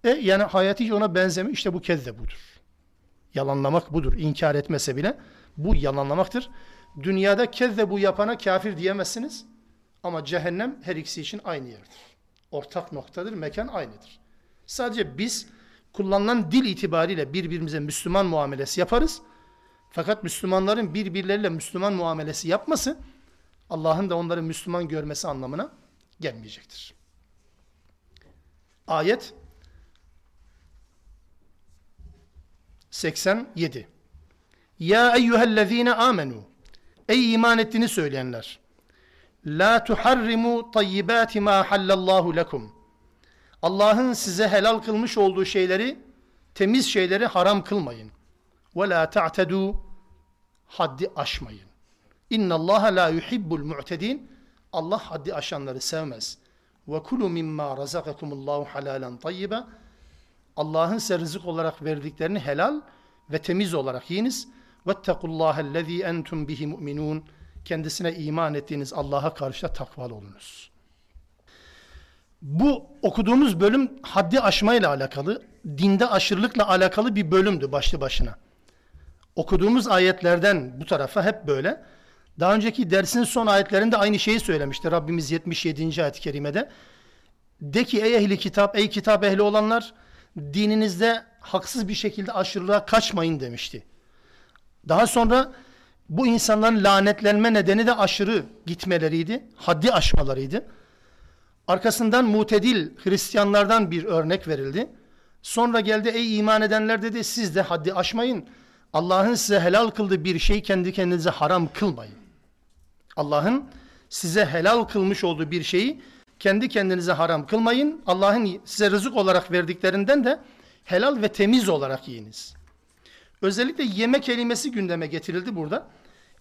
E yani hayatı hiç ona benzemiyor. İşte bu kezzebudur. Yalanlamak budur. İnkar etmese bile bu yalanlamaktır. Dünyada kezzebu yapana kafir diyemezsiniz. Ama cehennem her ikisi için aynı yerdir. Ortak noktadır, mekan aynıdır. Sadece biz kullanılan dil itibariyle birbirimize Müslüman muamelesi yaparız. Fakat Müslümanların birbirleriyle Müslüman muamelesi yapması Allah'ın da onları Müslüman görmesi anlamına gelmeyecektir. Ayet 87 Ya eyyühellezine amenu Ey iman ettiğini söyleyenler La tuharrimu tayyibati ma hallallahu lekum Allah'ın size helal kılmış olduğu şeyleri, temiz şeyleri haram kılmayın. Ve la ta'tedu haddi aşmayın. İnna Allah la yuhibbul mu'tedin. Allah haddi aşanları sevmez. Ve kulu mimma razakakumullahu halalan tayyiba. Allah'ın size rızık olarak verdiklerini helal ve temiz olarak yiyiniz. Vettekullahellezî entum bihi mu'minun. Kendisine iman ettiğiniz Allah'a karşı da takvalı olunuz. Bu okuduğumuz bölüm haddi aşmayla alakalı, dinde aşırılıkla alakalı bir bölümdü başlı başına. Okuduğumuz ayetlerden bu tarafa hep böyle. Daha önceki dersin son ayetlerinde aynı şeyi söylemişti Rabbimiz 77. ayet-i kerimede. De ki ey ehli kitap, ey kitap ehli olanlar dininizde haksız bir şekilde aşırılığa kaçmayın demişti. Daha sonra bu insanların lanetlenme nedeni de aşırı gitmeleriydi, haddi aşmalarıydı. Arkasından mutedil Hristiyanlardan bir örnek verildi. Sonra geldi ey iman edenler dedi siz de haddi aşmayın. Allah'ın size helal kıldığı bir şey kendi kendinize haram kılmayın. Allah'ın size helal kılmış olduğu bir şeyi kendi kendinize haram kılmayın. Allah'ın size rızık olarak verdiklerinden de helal ve temiz olarak yiyiniz. Özellikle yeme kelimesi gündeme getirildi burada.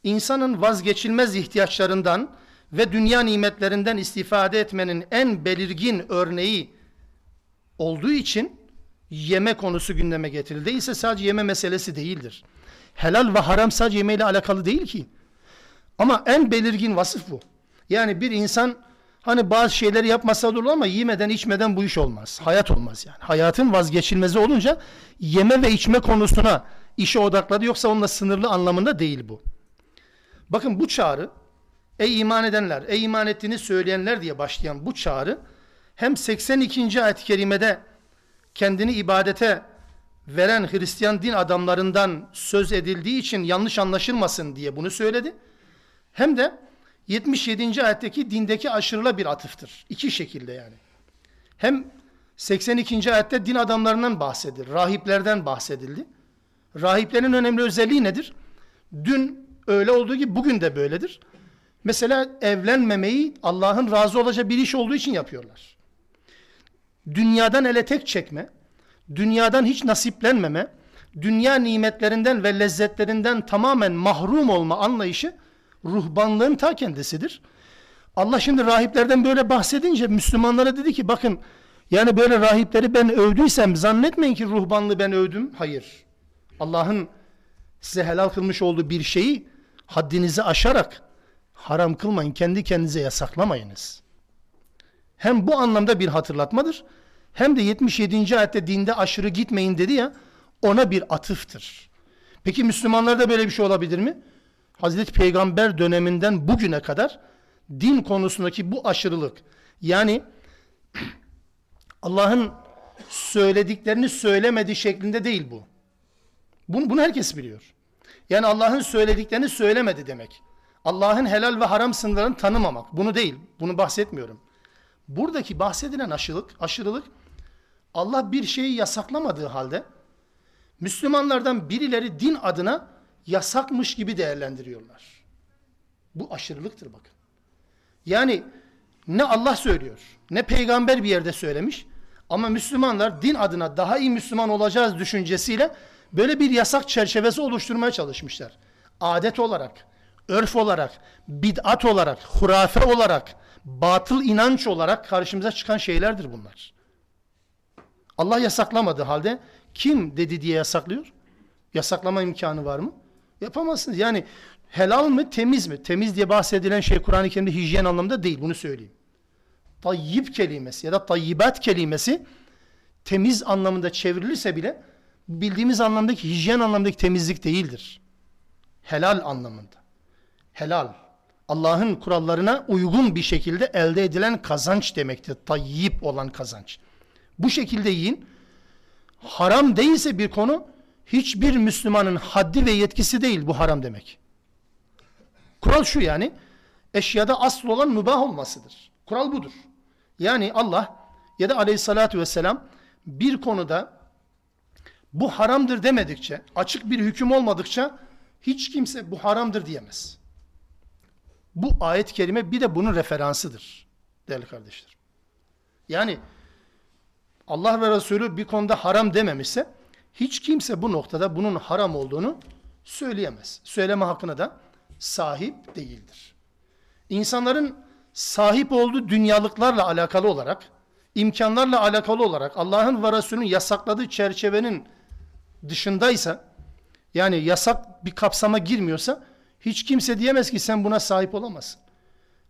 İnsanın vazgeçilmez ihtiyaçlarından ve dünya nimetlerinden istifade etmenin en belirgin örneği olduğu için yeme konusu gündeme getirildi. Değilse sadece yeme meselesi değildir. Helal ve haram sadece yemeyle alakalı değil ki. Ama en belirgin vasıf bu. Yani bir insan hani bazı şeyleri yapmasa olur ama yemeden içmeden bu iş olmaz. Hayat olmaz yani. Hayatın vazgeçilmezi olunca yeme ve içme konusuna işe odakladı yoksa onunla sınırlı anlamında değil bu. Bakın bu çağrı Ey iman edenler, ey iman ettiğini söyleyenler diye başlayan bu çağrı hem 82. ayet-i kerimede kendini ibadete veren Hristiyan din adamlarından söz edildiği için yanlış anlaşılmasın diye bunu söyledi. Hem de 77. ayetteki dindeki aşırıla bir atıftır. İki şekilde yani. Hem 82. ayette din adamlarından bahsedilir. Rahiplerden bahsedildi. Rahiplerin önemli özelliği nedir? Dün öyle olduğu gibi bugün de böyledir. Mesela evlenmemeyi Allah'ın razı olacağı bir iş olduğu için yapıyorlar. Dünyadan ele tek çekme, dünyadan hiç nasiplenmeme, dünya nimetlerinden ve lezzetlerinden tamamen mahrum olma anlayışı ruhbanlığın ta kendisidir. Allah şimdi rahiplerden böyle bahsedince Müslümanlara dedi ki bakın yani böyle rahipleri ben övdüysem zannetmeyin ki ruhbanlığı ben övdüm. Hayır. Allah'ın size helal kılmış olduğu bir şeyi haddinizi aşarak haram kılmayın, kendi kendinize yasaklamayınız. Hem bu anlamda bir hatırlatmadır, hem de 77. ayette dinde aşırı gitmeyin dedi ya, ona bir atıftır. Peki Müslümanlarda böyle bir şey olabilir mi? Hazreti Peygamber döneminden bugüne kadar din konusundaki bu aşırılık, yani *clears throat* Allah'ın söylediklerini söylemediği şeklinde değil bu. Bunu, bunu herkes biliyor. Yani Allah'ın söylediklerini söylemedi demek. Allah'ın helal ve haram sınırlarını tanımamak. Bunu değil. Bunu bahsetmiyorum. Buradaki bahsedilen aşırılık, aşırılık Allah bir şeyi yasaklamadığı halde Müslümanlardan birileri din adına yasakmış gibi değerlendiriyorlar. Bu aşırılıktır bakın. Yani ne Allah söylüyor, ne peygamber bir yerde söylemiş ama Müslümanlar din adına daha iyi Müslüman olacağız düşüncesiyle böyle bir yasak çerçevesi oluşturmaya çalışmışlar. Adet olarak, örf olarak, bid'at olarak, hurafe olarak, batıl inanç olarak karşımıza çıkan şeylerdir bunlar. Allah yasaklamadığı halde kim dedi diye yasaklıyor? Yasaklama imkanı var mı? Yapamazsınız. Yani helal mı temiz mi? Temiz diye bahsedilen şey Kur'an-ı Kerim'de hijyen anlamında değil. Bunu söyleyeyim. Tayyib kelimesi ya da tayyibat kelimesi temiz anlamında çevrilirse bile bildiğimiz anlamdaki hijyen anlamdaki temizlik değildir. Helal anlamında. Helal. Allah'ın kurallarına uygun bir şekilde elde edilen kazanç demektir. Tayyip olan kazanç. Bu şekilde yiyin. Haram değilse bir konu hiçbir Müslümanın haddi ve yetkisi değil bu haram demek. Kural şu yani eşyada asıl olan mübah olmasıdır. Kural budur. Yani Allah ya da aleyhissalatü vesselam bir konuda bu haramdır demedikçe, açık bir hüküm olmadıkça hiç kimse bu haramdır diyemez. Bu ayet-i kerime bir de bunun referansıdır değerli kardeşler. Yani Allah ve Resulü bir konuda haram dememişse hiç kimse bu noktada bunun haram olduğunu söyleyemez. Söyleme hakkına da sahip değildir. İnsanların sahip olduğu dünyalıklarla alakalı olarak, imkanlarla alakalı olarak Allah'ın ve Resulünün yasakladığı çerçevenin dışındaysa, yani yasak bir kapsama girmiyorsa, hiç kimse diyemez ki sen buna sahip olamazsın.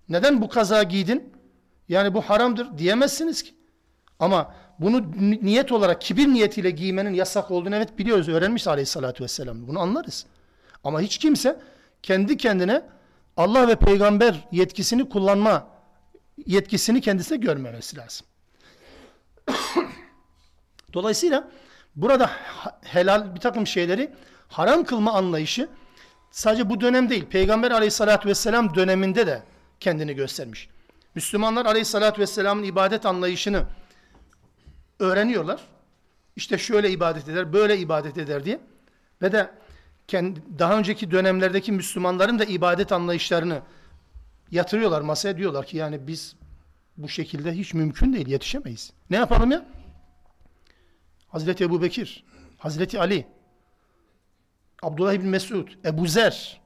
Neden bu kaza giydin? Yani bu haramdır diyemezsiniz ki. Ama bunu niyet olarak kibir niyetiyle giymenin yasak olduğunu evet biliyoruz. Öğrenmiş aleyhissalatü vesselam. Bunu anlarız. Ama hiç kimse kendi kendine Allah ve peygamber yetkisini kullanma yetkisini kendisine görmemesi lazım. *coughs* Dolayısıyla burada helal bir takım şeyleri haram kılma anlayışı sadece bu dönem değil. Peygamber aleyhissalatü vesselam döneminde de kendini göstermiş. Müslümanlar aleyhissalatü vesselamın ibadet anlayışını öğreniyorlar. İşte şöyle ibadet eder, böyle ibadet eder diye. Ve de kendi, daha önceki dönemlerdeki Müslümanların da ibadet anlayışlarını yatırıyorlar masaya diyorlar ki yani biz bu şekilde hiç mümkün değil yetişemeyiz. Ne yapalım ya? Hazreti Ebu Bekir, Hazreti Ali, Abdullah bin Mesud, Ebu Zer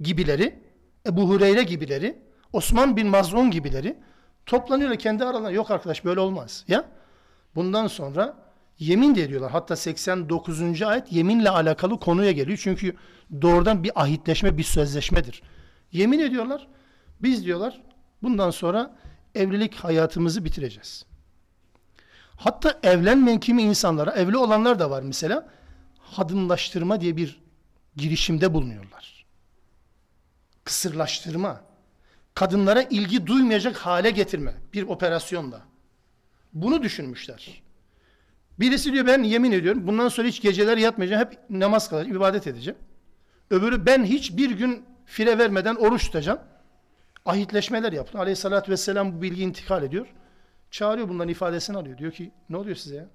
gibileri, Ebu Hureyre gibileri, Osman bin Mazun gibileri toplanıyorlar kendi aralarında. Yok arkadaş böyle olmaz. Ya bundan sonra yemin de ediyorlar. Hatta 89. ayet yeminle alakalı konuya geliyor. Çünkü doğrudan bir ahitleşme, bir sözleşmedir. Yemin ediyorlar. Biz diyorlar bundan sonra evlilik hayatımızı bitireceğiz. Hatta evlenmeyen kimi insanlara, evli olanlar da var mesela, hadımlaştırma diye bir girişimde bulunuyorlar. Kısırlaştırma, kadınlara ilgi duymayacak hale getirme bir operasyonda. Bunu düşünmüşler. Birisi diyor ben yemin ediyorum bundan sonra hiç geceler yatmayacağım. Hep namaz kılacağım, ibadet edeceğim. Öbürü ben hiç bir gün fire vermeden oruç tutacağım. Ahitleşmeler yaptı. Aleyhissalatü vesselam bu bilgi intikal ediyor. Çağırıyor bunların ifadesini alıyor. Diyor ki ne oluyor size ya?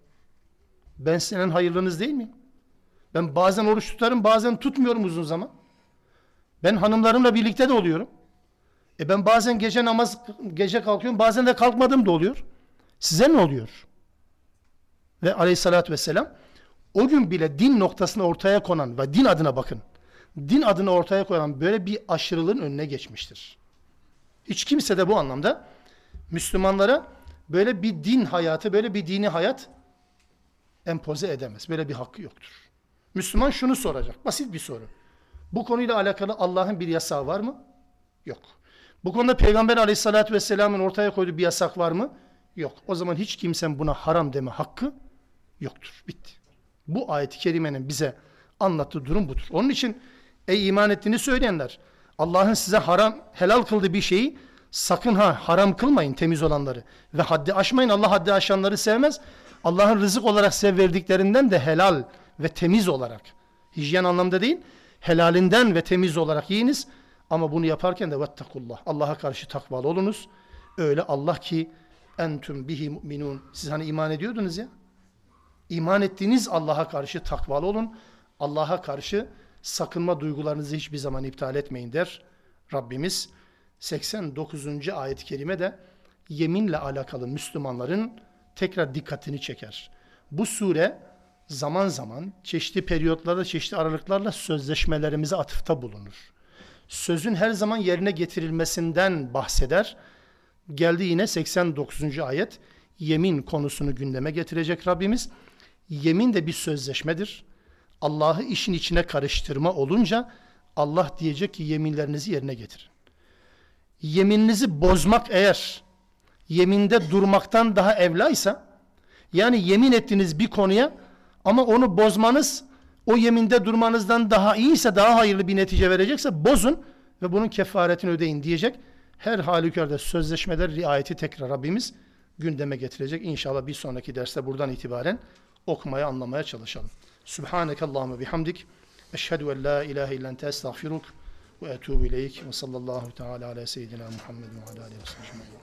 Ben senin hayırlınız değil miyim? Ben bazen oruç tutarım bazen tutmuyorum uzun zaman. Ben hanımlarımla birlikte de oluyorum. E ben bazen gece namaz gece kalkıyorum bazen de kalkmadım da oluyor. Size ne oluyor? Ve aleyhissalatü vesselam o gün bile din noktasını ortaya konan ve din adına bakın. Din adını ortaya koyan böyle bir aşırılığın önüne geçmiştir. Hiç kimse de bu anlamda Müslümanlara böyle bir din hayatı, böyle bir dini hayat empoze edemez. Böyle bir hakkı yoktur. Müslüman şunu soracak. Basit bir soru. Bu konuyla alakalı Allah'ın bir yasağı var mı? Yok. Bu konuda Peygamber aleyhissalatü vesselamın ortaya koyduğu bir yasak var mı? Yok. O zaman hiç kimsenin buna haram deme hakkı yoktur. Bitti. Bu ayet-i kerimenin bize anlattığı durum budur. Onun için ey iman ettiğini söyleyenler Allah'ın size haram helal kıldığı bir şeyi sakın ha haram kılmayın temiz olanları ve haddi aşmayın. Allah haddi aşanları sevmez. Allah'ın rızık olarak size verdiklerinden de helal ve temiz olarak hijyen anlamda değil helalinden ve temiz olarak yiyiniz. Ama bunu yaparken de vettakullah. Allah'a karşı takvalı olunuz. Öyle Allah ki entüm bihi mu'minun. Siz hani iman ediyordunuz ya. İman ettiğiniz Allah'a karşı takvalı olun. Allah'a karşı sakınma duygularınızı hiçbir zaman iptal etmeyin der Rabbimiz. 89. ayet-i kerime de yeminle alakalı Müslümanların tekrar dikkatini çeker. Bu sure zaman zaman çeşitli periyotlarda, çeşitli aralıklarla sözleşmelerimize atıfta bulunur. Sözün her zaman yerine getirilmesinden bahseder. Geldi yine 89. ayet. Yemin konusunu gündeme getirecek Rabbimiz. Yemin de bir sözleşmedir. Allah'ı işin içine karıştırma olunca Allah diyecek ki yeminlerinizi yerine getirin. Yemininizi bozmak eğer yeminde durmaktan daha evlaysa yani yemin ettiğiniz bir konuya ama onu bozmanız o yeminde durmanızdan daha iyiyse daha hayırlı bir netice verecekse bozun ve bunun kefaretini ödeyin diyecek. Her halükarda sözleşmeler riayeti tekrar Rabbimiz gündeme getirecek. İnşallah bir sonraki derste buradan itibaren okumaya anlamaya çalışalım. Subhaneke Allahümme bihamdik. Eşhedü en la ilahe illen te estağfiruk ve etubu ileyk ve sallallahu teala ala seyyidina Muhammed ve ala aleyhi ve sellem.